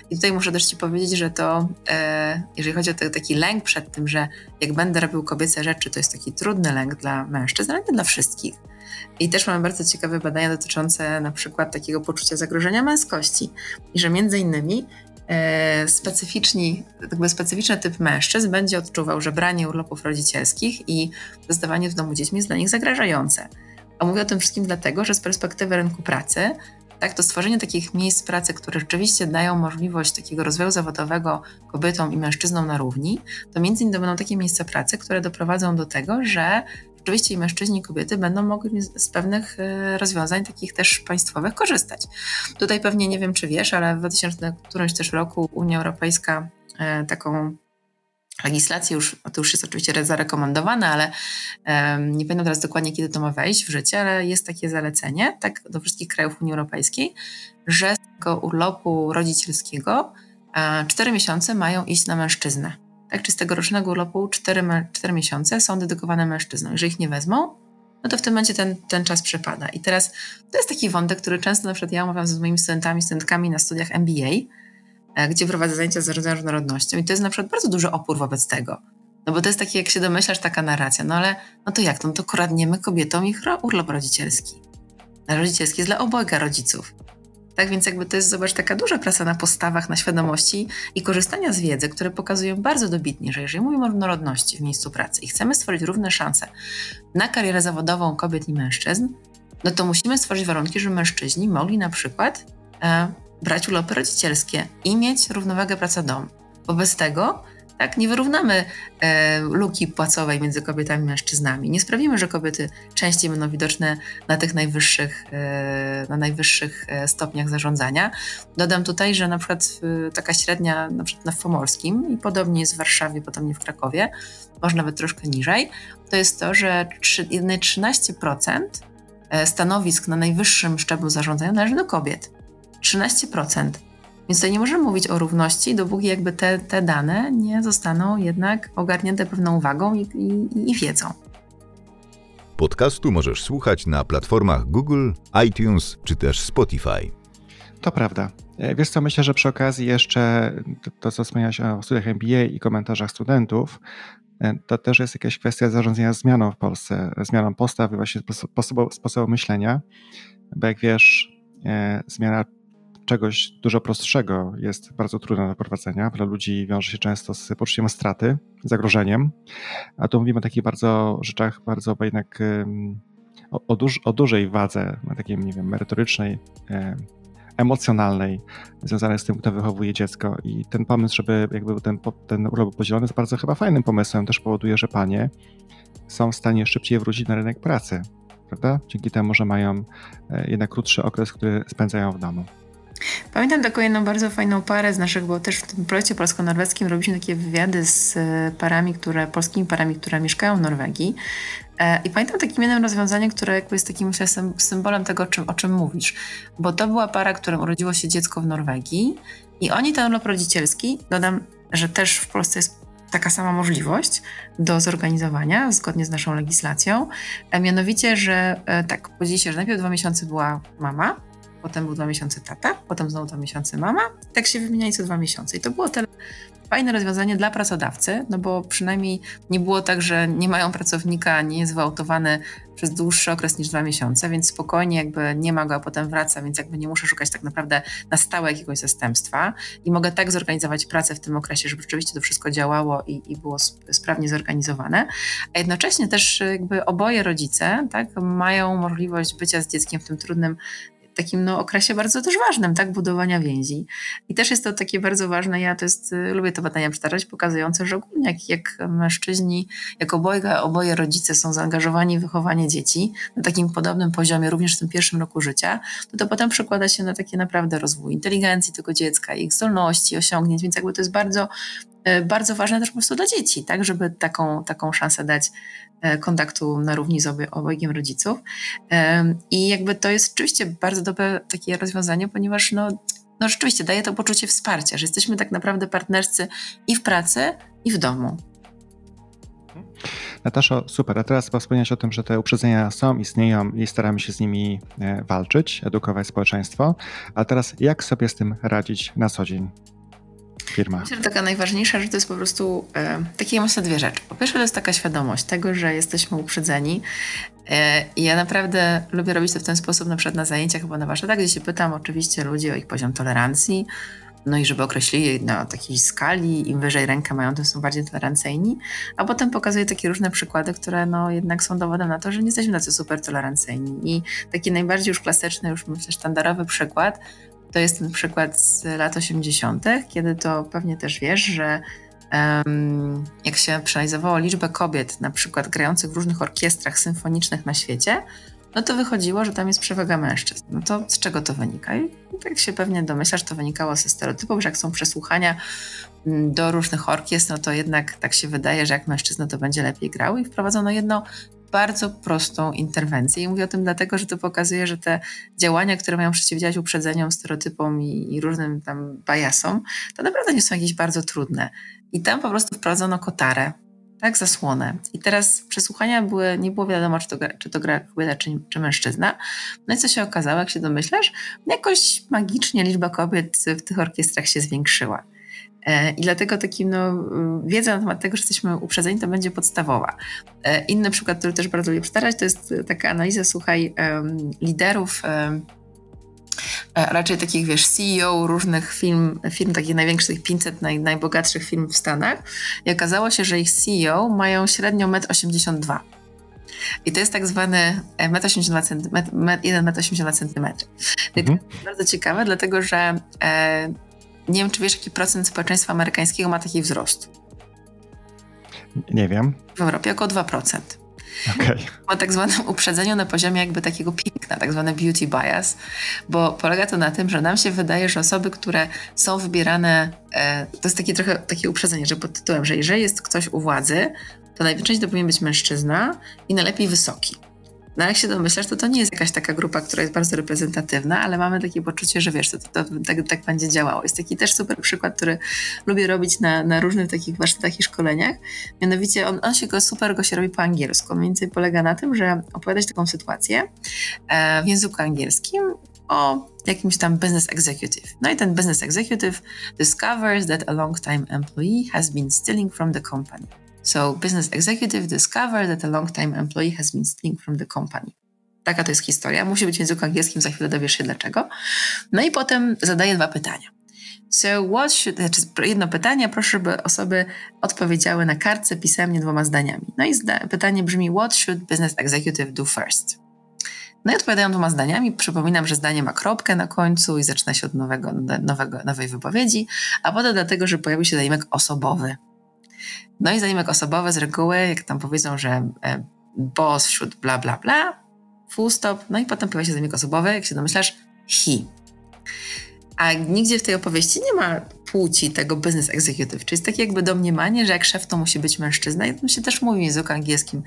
I tutaj muszę też Ci powiedzieć, że to, e, jeżeli chodzi o te, taki lęk przed tym, że jak będę robił kobiece rzeczy, to jest taki trudny lęk dla mężczyzn, ale nie dla wszystkich i też mamy bardzo ciekawe badania dotyczące na przykład takiego poczucia zagrożenia męskości. I że między innymi e, specyficzni, jakby specyficzny typ mężczyzn będzie odczuwał, że branie urlopów rodzicielskich i zostawanie w domu dziećmi jest dla nich zagrażające. A mówię o tym wszystkim dlatego, że z perspektywy rynku pracy tak, to stworzenie takich miejsc pracy, które rzeczywiście dają możliwość takiego rozwoju zawodowego kobietom i mężczyznom na równi, to między innymi będą takie miejsca pracy, które doprowadzą do tego, że rzeczywiście i mężczyźni i kobiety będą mogli z pewnych e, rozwiązań takich też państwowych korzystać. Tutaj pewnie nie wiem, czy wiesz, ale w 2000 którymś też roku Unia Europejska e, taką legislację już, to już jest oczywiście zarekomendowane, ale nie pamiętam teraz dokładnie, kiedy to ma wejść w życie, ale jest takie zalecenie, tak, do wszystkich krajów Unii Europejskiej, że z tego urlopu rodzicielskiego e, 4 miesiące mają iść na mężczyznę. Tak, czy z tego rocznego urlopu 4, 4 miesiące są dedykowane mężczyznom. Jeżeli ich nie wezmą, no to w tym momencie ten, ten czas przepada. I teraz to jest taki wątek, który często na przykład ja omawiam z moimi studentami, studentkami na studiach MBA, E, gdzie prowadzę zajęcia z różnorodnością i to jest na przykład bardzo duży opór wobec tego. No bo to jest takie, jak się domyślasz, taka narracja. No ale, no to jak? No to kradniemy kobietom ich urlop rodzicielski. Rodzicielski jest dla obojga rodziców. Tak więc jakby to jest, zobacz, taka duża praca na postawach, na świadomości i korzystania z wiedzy, które pokazują bardzo dobitnie, że jeżeli mówimy o różnorodności w miejscu pracy i chcemy stworzyć równe szanse na karierę zawodową kobiet i mężczyzn, no to musimy stworzyć warunki, żeby mężczyźni mogli na przykład e, brać urlopy rodzicielskie i mieć równowagę praca-dom. Bo bez tego tak, nie wyrównamy e, luki płacowej między kobietami i mężczyznami. Nie sprawimy, że kobiety częściej będą widoczne na tych najwyższych, e, na najwyższych e, stopniach zarządzania. Dodam tutaj, że na przykład taka średnia na przykład na Pomorskim i podobnie jest w Warszawie, podobnie w Krakowie, może nawet troszkę niżej, to jest to, że 3, 13% e, stanowisk na najwyższym szczeblu zarządzania należy do kobiet. 13%. Więc tutaj nie możemy mówić o równości, dopóki jakby te, te dane nie zostaną jednak ogarnięte pewną uwagą i, i, i wiedzą. Podcastu możesz słuchać na platformach Google, iTunes czy też Spotify. To prawda. E, wiesz co, myślę, że przy okazji jeszcze to, to co wspomniałeś o studiach MBA i komentarzach studentów, e, to też jest jakaś kwestia zarządzania zmianą w Polsce, zmianą postaw i właśnie sposobu, sposobu myślenia, bo jak wiesz, e, zmiana czegoś dużo prostszego jest bardzo trudne do prowadzenia. Dla ludzi wiąże się często z poczuciem straty, zagrożeniem, a tu mówimy o takich bardzo rzeczach, bardzo jednak o, o, duż, o dużej wadze, takiej, nie wiem, merytorycznej, emocjonalnej, związanej z tym, kto wychowuje dziecko. I ten pomysł, żeby jakby ten, ten urlop był podzielony, jest bardzo chyba fajnym pomysłem. Też powoduje, że panie są w stanie szybciej wrócić na rynek pracy, prawda? Dzięki temu, że mają e, jednak krótszy okres, który spędzają w domu. Pamiętam taką jedną bardzo fajną parę z naszych, bo też w tym projekcie polsko-norweskim robiliśmy takie wywiady z e, parami, które, polskimi parami, które mieszkają w Norwegii. E, I pamiętam takim jednym rozwiązaniem, które jakby jest takim myślę, symbolem tego, o czym, o czym mówisz. Bo to była para, którym urodziło się dziecko w Norwegii i oni ten urlop rodzicielski, dodam, że też w Polsce jest taka sama możliwość do zorganizowania zgodnie z naszą legislacją. E, mianowicie, że tak, podzieli się, że najpierw dwa miesiące była mama, potem był dwa miesiące tata, potem znowu dwa miesiące mama. Tak się wymieniali co dwa miesiące. I to było tyle fajne rozwiązanie dla pracodawcy, no bo przynajmniej nie było tak, że nie mają pracownika, nie jest wyautowany przez dłuższy okres niż dwa miesiące, więc spokojnie jakby nie ma go, a potem wraca, więc jakby nie muszę szukać tak naprawdę na stałe jakiegoś zastępstwa i mogę tak zorganizować pracę w tym okresie, żeby rzeczywiście to wszystko działało i, i było sprawnie zorganizowane, a jednocześnie też jakby oboje rodzice tak, mają możliwość bycia z dzieckiem w tym trudnym takim no, okresie bardzo też ważnym, tak, budowania więzi. I też jest to takie bardzo ważne, ja to jest, y, lubię te badania przytaczać, pokazujące, że ogólnie jak, jak mężczyźni, jak oboje, oboje rodzice są zaangażowani w wychowanie dzieci na takim podobnym poziomie, również w tym pierwszym roku życia, to to potem przekłada się na takie naprawdę rozwój inteligencji tego dziecka, ich zdolności, osiągnięć, więc jakby to jest bardzo bardzo ważne też po prostu dla dzieci, tak, żeby taką, taką szansę dać E, kontaktu na równi z obojgiem rodziców. I jakby to jest rzeczywiście bardzo dobre takie rozwiązanie, ponieważ no, no rzeczywiście daje to poczucie wsparcia, że jesteśmy tak naprawdę partnerscy i w pracy, i w domu. Nataszo, super. A teraz wspomniałeś o tym, że te uprzedzenia są, istnieją i staramy się z nimi e, walczyć, edukować społeczeństwo. A teraz jak sobie z tym radzić na co dzień? Firma? Myślę, że taka najważniejsza rzecz to jest po prostu e, takie myślę dwie rzeczy. Po pierwsze to jest taka świadomość tego, że jesteśmy uprzedzeni e, i ja naprawdę lubię robić to w ten sposób, na przykład na zajęciach chyba na warsztatach, gdzie się pytam oczywiście ludzi o ich poziom tolerancji, no i żeby określili na takiej skali, im wyżej rękę mają, tym są bardziej tolerancyjni, a potem pokazuje takie różne przykłady, które no jednak są dowodem na to, że nie jesteśmy tacy super tolerancyjni. I taki najbardziej już klasyczny, już myślę sztandarowy przykład, to jest ten przykład z lat 80., kiedy to pewnie też wiesz, że um, jak się przeanalizowało liczbę kobiet, na przykład grających w różnych orkiestrach symfonicznych na świecie, no to wychodziło, że tam jest przewaga mężczyzn. No to z czego to wynika? I tak się pewnie domyślasz, to wynikało ze stereotypów, że jak są przesłuchania mm, do różnych orkiestr, no to jednak tak się wydaje, że jak mężczyzna to będzie lepiej grał i wprowadzono jedno bardzo prostą interwencję. I mówię o tym dlatego, że to pokazuje, że te działania, które mają przeciwdziałać uprzedzeniom, stereotypom i, i różnym tam bajasom, to naprawdę nie są jakieś bardzo trudne. I tam po prostu wprowadzono kotarę, tak, zasłonę. I teraz przesłuchania były, nie było wiadomo, czy to, czy to gra kobieta, czy, czy mężczyzna. No i co się okazało, jak się domyślasz? Jakoś magicznie liczba kobiet w tych orkiestrach się zwiększyła. E, I dlatego takim, no, wiedza na temat tego, że jesteśmy uprzedzeni, to będzie podstawowa. E, inny przykład, który też bardzo lubię przytaczać, to jest taka analiza, słuchaj, liderów E, raczej takich, wiesz, CEO różnych firm, firm takich największych 500, naj, najbogatszych firm w Stanach i okazało się, że ich CEO mają średnio 1,82 m. I to jest tak zwany 1,82 cm. Mhm. To jest bardzo ciekawe, dlatego że e, nie wiem, czy wiesz, jaki procent społeczeństwa amerykańskiego ma taki wzrost. Nie wiem. W Europie około 2%. Okay. O tak zwanym uprzedzeniu na poziomie jakby takiego piękna, tak zwany beauty bias, bo polega to na tym, że nam się wydaje, że osoby, które są wybierane, e, to jest takie trochę takie uprzedzenie, że pod tytułem, że jeżeli jest ktoś u władzy, to najczęściej to powinien być mężczyzna i najlepiej wysoki. No jak się domyślasz, to to nie jest jakaś taka grupa, która jest bardzo reprezentatywna, ale mamy takie poczucie, że wiesz, to, to, to tak, tak, będzie działało. Jest taki też super przykład, który lubię robić na, na różnych takich warsztatach i szkoleniach. Mianowicie on, on się go super go się robi po angielsku. Mniej więcej polega na tym, że opowiadać taką sytuację e, w języku angielskim o jakimś tam business executive. No i ten business executive discovers that a long-time employee has been stealing from the company. So business executive discovered that a long-time employee has been stealing from the company. Taka to jest historia. Musi być w języku angielskim, za chwilę dowiesz się dlaczego. No i potem zadaję dwa pytania. So what should, znaczy jedno pytanie, proszę, żeby osoby odpowiedziały na kartce pisemnie dwoma zdaniami. No i zda, pytanie brzmi, what should business executive do first? No i odpowiadają dwoma zdaniami. Przypominam, że zdanie ma kropkę na końcu i zaczyna się od nowego, nowego, nowej wypowiedzi, a potem dlatego, że pojawił się zaimek osobowy. No i zaimek osobowy z reguły, jak tam powiedzą, że e, boss wśród bla bla bla, full stop, no i potem pojawia się zaimek osobowy, jak się domyślasz, he. A nigdzie w tej opowieści nie ma płci tego business executive, czyli jest takie jakby domniemanie, że jak szef to musi być mężczyzna i to się też mówi w języku angielskim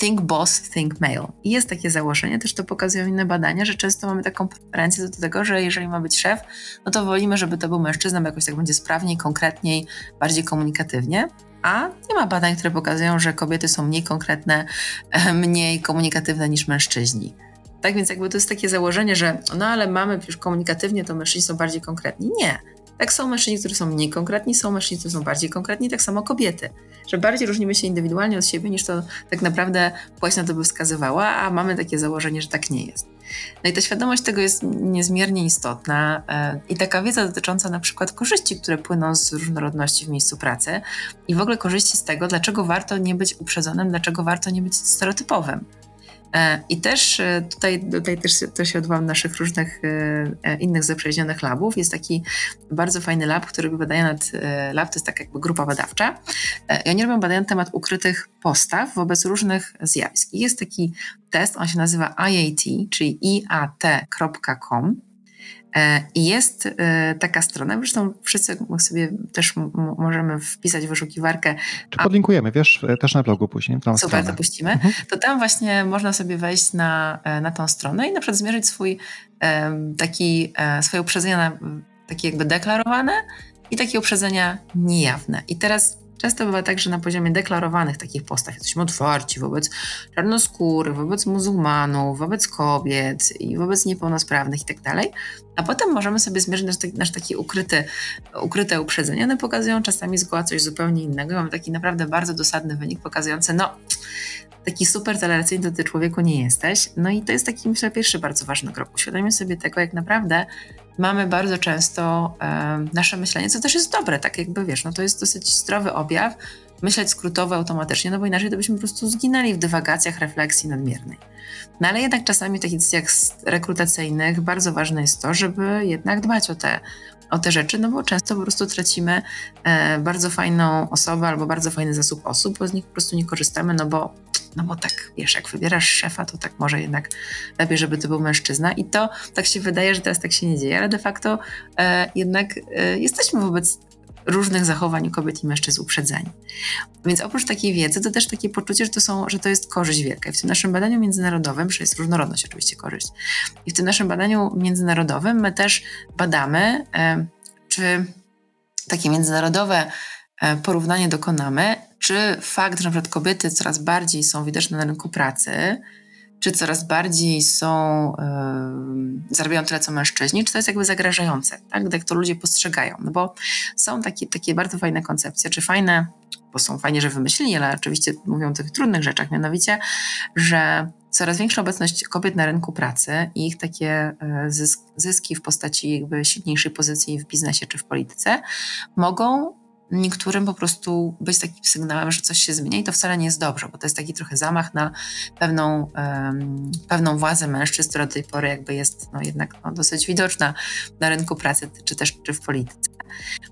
think boss, think male. I jest takie założenie, też to pokazują inne badania, że często mamy taką preferencję do tego, że jeżeli ma być szef, no to wolimy, żeby to był mężczyzna, bo jakoś tak będzie sprawniej, konkretniej, bardziej komunikatywnie. A nie ma badań, które pokazują, że kobiety są mniej konkretne, mniej komunikatywne niż mężczyźni. Tak więc jakby to jest takie założenie, że no ale mamy już komunikatywnie, to mężczyźni są bardziej konkretni. Nie. Tak są mężczyźni, którzy są mniej konkretni, są mężczyźni, którzy są bardziej konkretni, tak samo kobiety. Że bardziej różnimy się indywidualnie od siebie, niż to tak naprawdę płeć na to by wskazywała, a mamy takie założenie, że tak nie jest. No i ta świadomość tego jest niezmiernie istotna e, i taka wiedza dotycząca na przykład korzyści, które płyną z różnorodności w miejscu pracy i w ogóle korzyści z tego, dlaczego warto nie być uprzedzonym, dlaczego warto nie być stereotypowym. E, I też e, tutaj, tutaj też, też się odwołam naszych różnych e, innych zaprzyjaźnionych labów. Jest taki bardzo fajny lab, który wydaje nad lab, to jest taka jakby grupa badawcza. I oni robią badania na temat ukrytych postaw wobec różnych zjawisk. I jest taki test, on się nazywa IAT, czyli iat.com. E, I jest e, taka strona, zresztą wszyscy sobie też możemy wpisać w wyszukiwarkę. Czy podlinkujemy, wiesz, e, też na blogu później. Super, stronę. to puścimy. Mhm. To tam właśnie można sobie wejść na, na tą stronę i na przykład zmierzyć swój taki, swoje uprzedzenia takie jakby deklarowane i takie uprzedzenia niejawne. I teraz Często bywa tak, że na poziomie deklarowanych takich postaw jesteśmy otwarci wobec czarnoskórych, wobec muzułmanów, wobec kobiet i wobec niepełnosprawnych itd. Tak A potem możemy sobie zmierzyć nasz, nasz taki ukryty, ukryte uprzedzenia. One pokazują czasami zgoła coś zupełnie innego. Mamy taki naprawdę bardzo dosadny wynik pokazujący, no taki super tolerancyjny do ty człowieku nie jesteś. No i to jest taki, myślę, pierwszy bardzo ważny krok. Uświadomić sobie tego, jak naprawdę mamy bardzo często e, nasze myślenie, co też jest dobre, tak jakby wiesz, no to jest dosyć zdrowy objaw, myśleć skrótowo automatycznie, no bo inaczej to byśmy po prostu zginęli w dywagacjach refleksji nadmiernej. No ale jednak czasami w takich decyzjach rekrutacyjnych bardzo ważne jest to, żeby jednak dbać o te, o te rzeczy, no bo często po prostu tracimy e, bardzo fajną osobę albo bardzo fajny zasób osób, bo z nich po prostu nie korzystamy, no bo no bo tak, wiesz, jak wybierasz szefa, to tak może jednak lepiej, żeby to był mężczyzna. I to tak się wydaje, że teraz tak się nie dzieje, ale de facto e, jednak e, jesteśmy wobec różnych zachowań kobiet i mężczyzn uprzedzeni. Więc oprócz takiej wiedzy, to też takie poczucie, że to, są, że to jest korzyść wielka. I w tym naszym badaniu międzynarodowym, że jest różnorodność oczywiście korzyść, i w tym naszym badaniu międzynarodowym my też badamy, e, czy takie międzynarodowe e, porównanie dokonamy, czy fakt, że przykład kobiety coraz bardziej są widoczne na rynku pracy, czy coraz bardziej są, yy, zarabiają tyle co mężczyźni, czy to jest jakby zagrażające, tak? Jak to ludzie postrzegają. No bo są takie, takie bardzo fajne koncepcje, czy fajne, bo są fajnie, że wymyślili, ale oczywiście mówią o tych trudnych rzeczach, mianowicie, że coraz większa obecność kobiet na rynku pracy i ich takie e, zyski w postaci jakby silniejszej pozycji w biznesie czy w polityce mogą niektórym po prostu być takim sygnałem, że coś się zmienia i to wcale nie jest dobrze, bo to jest taki trochę zamach na pewną, um, pewną władzę mężczyzn, która do tej pory jakby jest no, jednak no, dosyć widoczna na rynku pracy, czy też czy w polityce.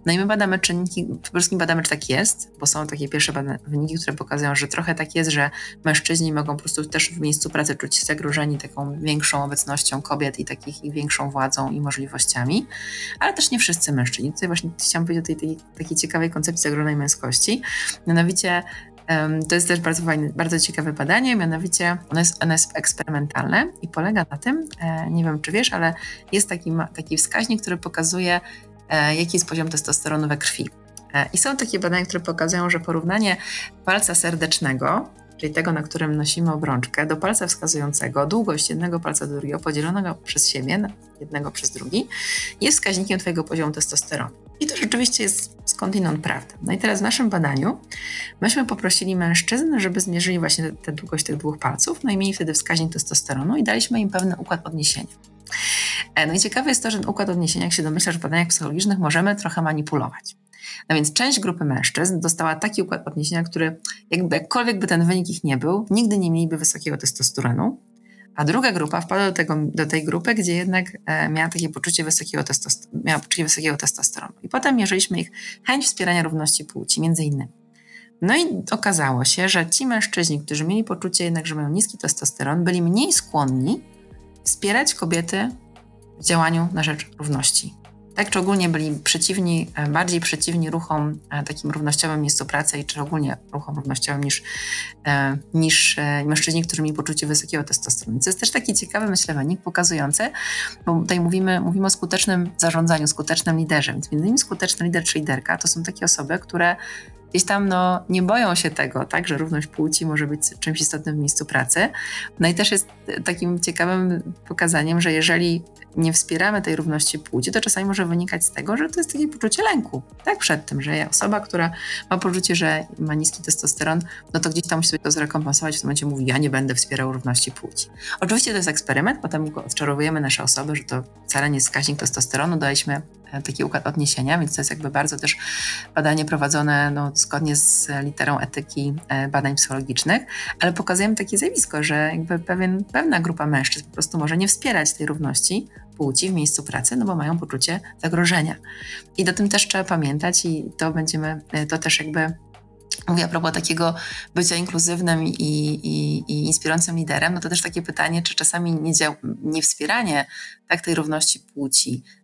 No i my badamy czynniki, przede wszystkim badamy, czy tak jest, bo są takie pierwsze wyniki, które pokazują, że trochę tak jest, że mężczyźni mogą po prostu też w miejscu pracy czuć się zagrożeni taką większą obecnością kobiet i takich ich większą władzą i możliwościami, ale też nie wszyscy mężczyźni. Tutaj właśnie chciałam powiedzieć o tej, tej takiej ciekawej koncepcji zagrożonej męskości. Mianowicie to jest też bardzo fajne, bardzo ciekawe badanie, mianowicie ono jest, ono jest eksperymentalne i polega na tym, e, nie wiem czy wiesz, ale jest taki, taki wskaźnik, który pokazuje jaki jest poziom testosteronu we krwi. E, I są takie badania, które pokazują, że porównanie palca serdecznego, czyli tego, na którym nosimy obrączkę, do palca wskazującego, długość jednego palca do drugiego podzielonego przez siebie, jednego przez drugi, jest wskaźnikiem Twojego poziomu testosteronu. I to rzeczywiście jest skądinąd prawda. No i teraz w naszym badaniu myśmy poprosili mężczyzn, żeby zmierzyli właśnie tę długość tych dwóch palców, no i mieli wtedy wskaźnik testosteronu i daliśmy im pewny układ odniesienia. E, no i ciekawe jest to, że układ odniesienia, jak się domyślasz w badaniach psychologicznych, możemy trochę manipulować. No więc część grupy mężczyzn dostała taki układ odniesienia, który jakby jakkolwiek by ten wynik ich nie był, nigdy nie mieliby wysokiego testosteronu, a druga grupa wpadła do, tego, do tej grupy, gdzie jednak e, miała takie poczucie wysokiego, miała poczucie wysokiego testosteronu. I potem mierzyliśmy ich chęć wspierania równości płci, między innymi. No i okazało się, że ci mężczyźni, którzy mieli poczucie jednak, że mają niski testosteron, byli mniej skłonni wspierać kobiety w działaniu na rzecz równości. Tak, czy ogólnie byli przeciwni, e, bardziej przeciwni ruchom e, takim równościowym miejscu pracy czy ogólnie ruchom równościowym niż, e, niż mężczyźni, którzy mieli poczucie wysokiego testosteronu. To jest też taki ciekawy, myślę, wynik pokazujący, bo tutaj mówimy, mówimy o skutecznym zarządzaniu, skutecznym liderze. Więc między innymi skuteczny lider czy liderka to są takie osoby, które gdzieś tam no, nie boją się tego, tak, że równość płci może być czymś istotnym w miejscu pracy. No i też jest takim ciekawym pokazaniem, że jeżeli nie wspieramy tej równości płci, to czasami może wynikać z tego, że to jest takie poczucie lęku, tak, przed tym, że osoba, która ma poczucie, że ma niski testosteron, no to gdzieś tam musi sobie to zrekompensować, w tym momencie mówi, ja nie będę wspierał równości płci. Oczywiście to jest eksperyment, potem odczarowujemy nasze osoby, że to wcale nie jest wskaźnik testosteronu, daliśmy e, taki układ odniesienia, więc to jest jakby bardzo też badanie prowadzone no, zgodnie z literą etyki e, badań psychologicznych, ale pokazujemy takie zjawisko, że jakby pewien, pewna grupa mężczyzn po prostu może nie wspierać tej równości płci w miejscu pracy, no bo mają poczucie zagrożenia. I do tym też trzeba pamiętać i to będziemy, e, to też jakby Mówię a propos takiego bycia inkluzywnym i, i, i, inspirującym liderem, no to też takie pytanie, czy czasami nie, nie wspieranie tak, tej równości płci E,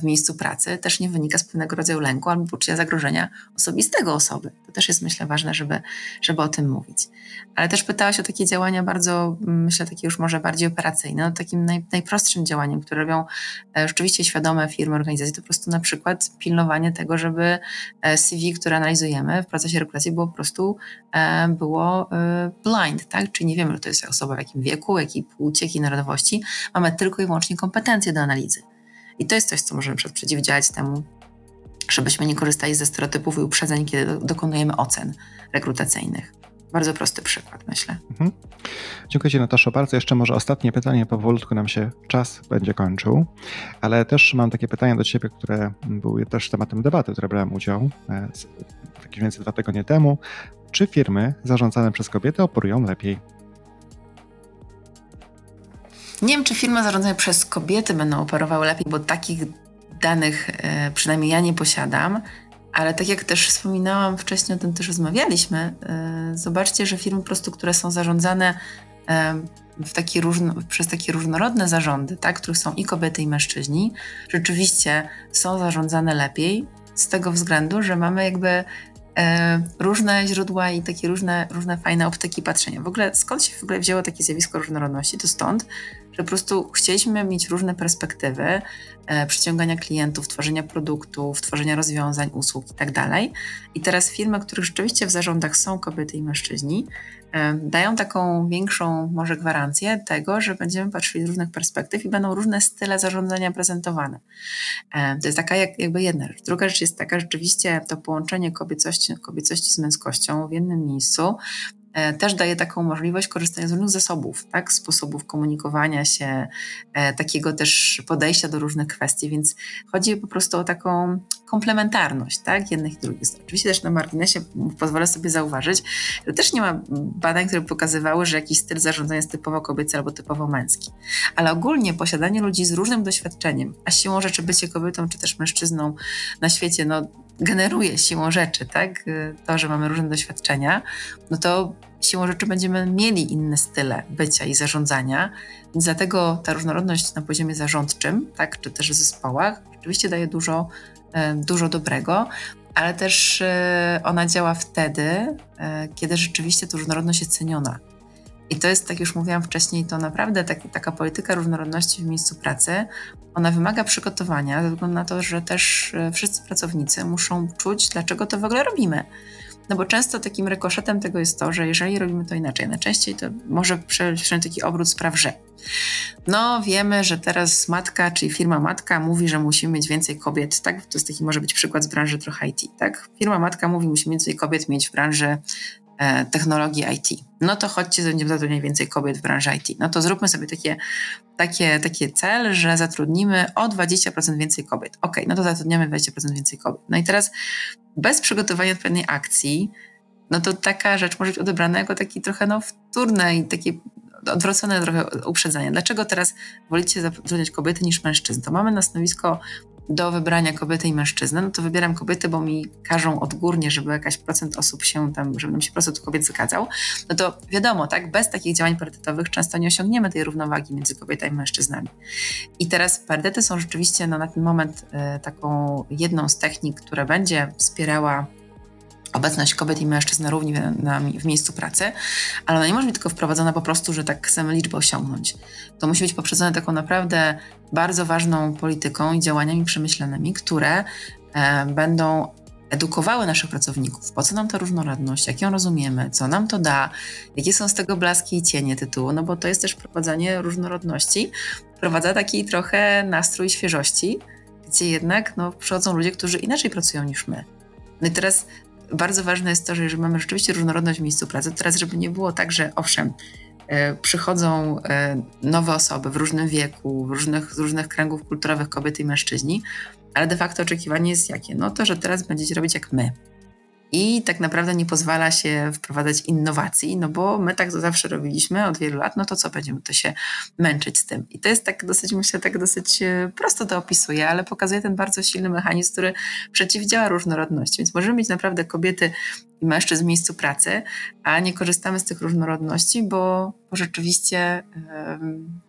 w miejscu pracy też nie wynika z pewnego rodzaju lęku albo poczucia zagrożenia osobistego osoby. To też jest, myślę, ważne, żeby, żeby o tym mówić. Ale też pytałaś o takie działania bardzo, myślę, takie już może bardziej operacyjne. No, takim naj, najprostszym działaniem, które robią e, rzeczywiście świadome firmy, organizacje, to po prostu na przykład pilnowanie tego, żeby e, CV, które analizujemy w procesie rekrutacji było po prostu było blind, tak? Czyli nie wiemy, że to jest osoba w jakim wieku, jakiej płci, jakiej narodowości. Mamy tylko i wyłącznie kompetencje do analizy. I to jest coś, co możemy przeciwdziałać temu, żebyśmy nie korzystali ze stereotypów i uprzedzeń, kiedy dokonujemy ocen rekrutacyjnych. bardzo prosty przykład, myślę. Mhm. Dziękuję Ci, Nataszo, bardzo. Jeszcze może ostatnie pytanie, powolutku nam się czas będzie kończył, ale też mam takie pytanie do Ciebie, które były też tematem debaty, które brałem udział e, jakieś więcej dwa tygodnie temu. Czy firmy zarządzane przez kobiety operują lepiej? Nie wiem, czy firmy zarządzane przez kobiety będą operowały lepiej, bo takich danych e, przynajmniej ja nie posiadam. Ale tak jak też wspominałam wcześniej, o tym też rozmawialiśmy, e, zobaczcie, że firmy po prostu, które są zarządzane e, w taki różno, przez takie różnorodne zarządy, tak, których są i kobiety, i mężczyźni, rzeczywiście są zarządzane lepiej z tego względu, że mamy jakby e, różne źródła i takie różne, różne fajne optyki patrzenia. W ogóle skąd się w ogóle wzięło takie zjawisko różnorodności? To stąd, że po prostu chcieliśmy mieć różne perspektywy e, przyciągania klientów, tworzenia produktów, tworzenia rozwiązań, usług itd. Tak I teraz firmy, których rzeczywiście w zarządach są kobiety i mężczyźni, e, dają taką większą może gwarancję tego, że będziemy patrzyli z różnych perspektyw i będą różne style zarządzania prezentowane. E, to jest taka jak, jakby jedna rzecz. Druga rzecz jest taka, rzeczywiście to połączenie kobiecości, kobiecości z męskością w jednym miejscu też daje taką możliwość korzystania z różnych zasobów, tak? sposobów komunikowania się, e, takiego też podejścia do różnych kwestii, więc chodzi po prostu o taką komplementarność tak? jednych i drugich. Oczywiście też na marginesie pozwolę sobie zauważyć, że też nie ma badań, które pokazywały, że jakiś styl zarządzania jest typowo kobiecy albo typowo męski. Ale ogólnie posiadanie ludzi z różnym doświadczeniem, a siłą rzeczy bycie kobietą czy też mężczyzną na świecie, no generuje siłą rzeczy, tak? To, że mamy różne doświadczenia, no to siłą rzeczy będziemy mieli inne style bycia i zarządzania, więc dlatego ta różnorodność na poziomie zarządczym, tak, czy też w zespołach, rzeczywiście daje dużo, e, dużo dobrego, ale też e, ona działa wtedy, e, kiedy rzeczywiście ta różnorodność jest ceniona. I to jest, tak już mówiłam wcześniej, to naprawdę tak, taka polityka różnorodności w miejscu pracy, ona wymaga przygotowania, ze względu na to, że też wszyscy pracownicy muszą czuć, dlaczego to w ogóle robimy. No bo często takim rekoszetem tego jest to, że jeżeli robimy to inaczej, najczęściej to może przejąć taki obrót spraw, że no wiemy, że teraz matka, czyli firma matka mówi, że musimy mieć więcej kobiet, tak? To jest taki może być przykład z branży trochę IT, tak? Firma matka mówi, musimy więcej kobiet mieć w branży e, technologii IT. No to chodźcie, będziemy zatrudniać więcej kobiet w branży IT. No to zróbmy sobie takie, takie, takie cel, że zatrudnimy o 20% więcej kobiet. Ok, no to zatrudniamy 20% więcej kobiet. No i teraz bez przygotowania odpowiedniej akcji, no to taka rzecz może być odebrana jako taki trochę no, wtórne i takie odwrócone trochę uprzedzenie. Dlaczego teraz wolicie zatrudniać kobiety niż mężczyzn? To mamy na stanowisko do wybrania kobiety i mężczyzny, no to wybieram kobiety, bo mi każą odgórnie, żeby jakaś procent osób się tam, żeby nam się procent kobiet zgadzał, no to wiadomo, tak, bez takich działań parytetowych często nie osiągniemy tej równowagi między kobietami i mężczyznami. I teraz parytety są rzeczywiście no, na ten moment y, taką jedną z technik, która będzie wspierała obecność kobiet i mężczyzn na równi na, w miejscu pracy, ale ona nie może być tylko wprowadzona po prostu, że tak chcemy liczbę osiągnąć. To musi być poprzedzone taką naprawdę bardzo ważną polityką i działaniami przemyślanymi, które e, będą edukowały naszych pracowników, po co nam ta różnorodność, jak ją rozumiemy, co nam to da, jakie są z tego blaski i cienie tytułu, no bo to jest też wprowadzanie różnorodności, wprowadza taki trochę nastrój świeżości, gdzie jednak no, przychodzą ludzie, którzy inaczej pracują niż my. No i teraz bardzo ważne jest to, że jeżeli mamy rzeczywiście różnorodność w miejscu pracy, to teraz, żeby nie było tak, że owszem, e, przychodzą e, nowe osoby w różnym wieku, w różnych, z różnych kręgów kulturowych kobiety i mężczyźni, ale de facto oczekiwanie jest jakie? No to, że teraz będziecie robić jak my i tak naprawdę nie pozwala się wprowadzać innowacji, no bo my tak to zawsze robiliśmy od wielu lat, no to co będziemy to się męczyć z tym. I to jest tak dosyć, myślę, tak dosyć e, prosto to opisuje, ale pokazuje ten bardzo silny mechanizm, który przeciwdziała różnorodności. Więc możemy mieć naprawdę kobiety i mężczyzn w miejscu pracy, a nie korzystamy z tych różnorodności, bo, bo rzeczywiście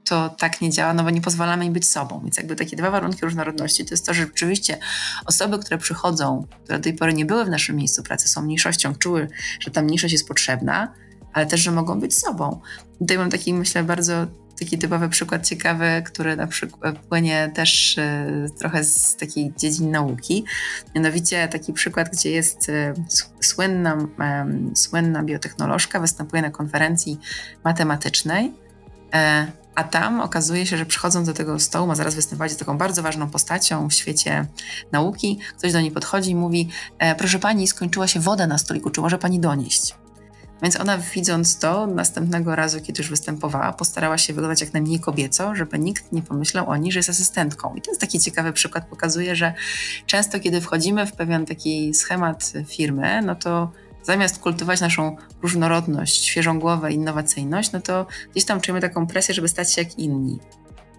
to tak nie działa, no bo nie pozwalamy im być sobą. Więc jakby takie dwa warunki różnorodności to jest to, że rzeczywiście osoby, które przychodzą, które do tej pory nie były w naszym miejscu pracy, są mniejszością, czuły, że ta mniejszość jest potrzebna, ale też, że mogą być sobą. Tutaj mam taki, myślę, bardzo taki typowy przykład ciekawy, który na przykład płynie też e, trochę z takiej dziedzin nauki. Mianowicie taki przykład, gdzie jest e, słynna, słynna biotechnolożka, występuje na konferencji matematycznej, e, a tam okazuje się, że przychodząc do tego stołu, ma zaraz występować z taką bardzo ważną postacią w świecie nauki. Ktoś do niej podchodzi i mówi: Proszę pani, skończyła się woda na stoliku, czy może pani donieść? Więc ona widząc to, następnego razu, kiedy już występowała, postarała się wyglądać jak najmniej kobieco, żeby nikt nie pomyślał o niej, że jest asystentką. I to jest taki ciekawy przykład, pokazuje, że często kiedy wchodzimy w pewien taki schemat firmy, no to zamiast kultywować naszą różnorodność, świeżą głowę, innowacyjność, no to gdzieś tam czujemy taką presję, żeby stać się jak inni.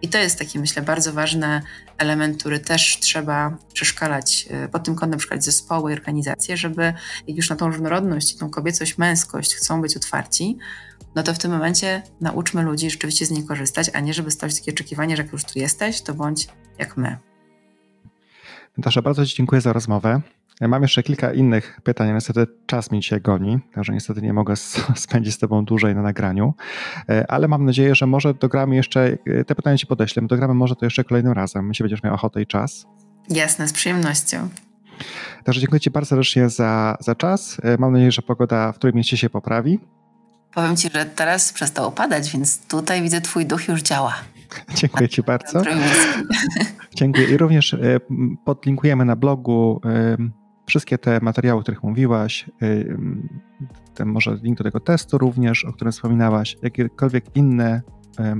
I to jest taki, myślę, bardzo ważny element, który też trzeba przeszkalać e, pod tym kątem, przeszkalać zespoły i organizacje, żeby jak już na tą różnorodność i tą kobiecość, męskość chcą być otwarci, no to w tym momencie nauczmy ludzi rzeczywiście z niej korzystać, a nie żeby stawiać takie oczekiwanie, że jak już tu jesteś, to bądź jak my. Natasza, bardzo Ci dziękuję za rozmowę. Mam jeszcze kilka innych pytań, niestety czas mi dzisiaj goni, także niestety nie mogę spędzić z Tobą dłużej na nagraniu, e, ale mam nadzieję, że może dogramy jeszcze, e, te pytania Ci podeślę, dogramy może to jeszcze kolejnym razem, jeśli będziesz miał ochotę i czas. Jasne, z przyjemnością. Także dziękuję Ci bardzo serdecznie za, za czas. E, mam nadzieję, że pogoda w którym mieście się poprawi. Powiem Ci, że teraz przestało padać, więc tutaj widzę Twój duch już działa. Dziękuję Ci bardzo. Dziękuję. I również podlinkujemy na blogu wszystkie te materiały, o których mówiłaś, y, ten może link do tego testu również, o którym wspominałaś, jakiekolwiek inne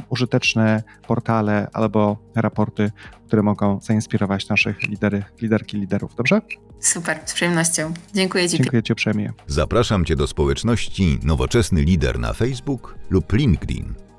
użyteczne portale albo raporty, które mogą zainspirować naszych lidery, liderki, liderów. Dobrze? Super, z przyjemnością. Dziękuję Ci. Dziękuję Ci uprzejmie. Zapraszam Cię do społeczności Nowoczesny Lider na Facebook lub LinkedIn.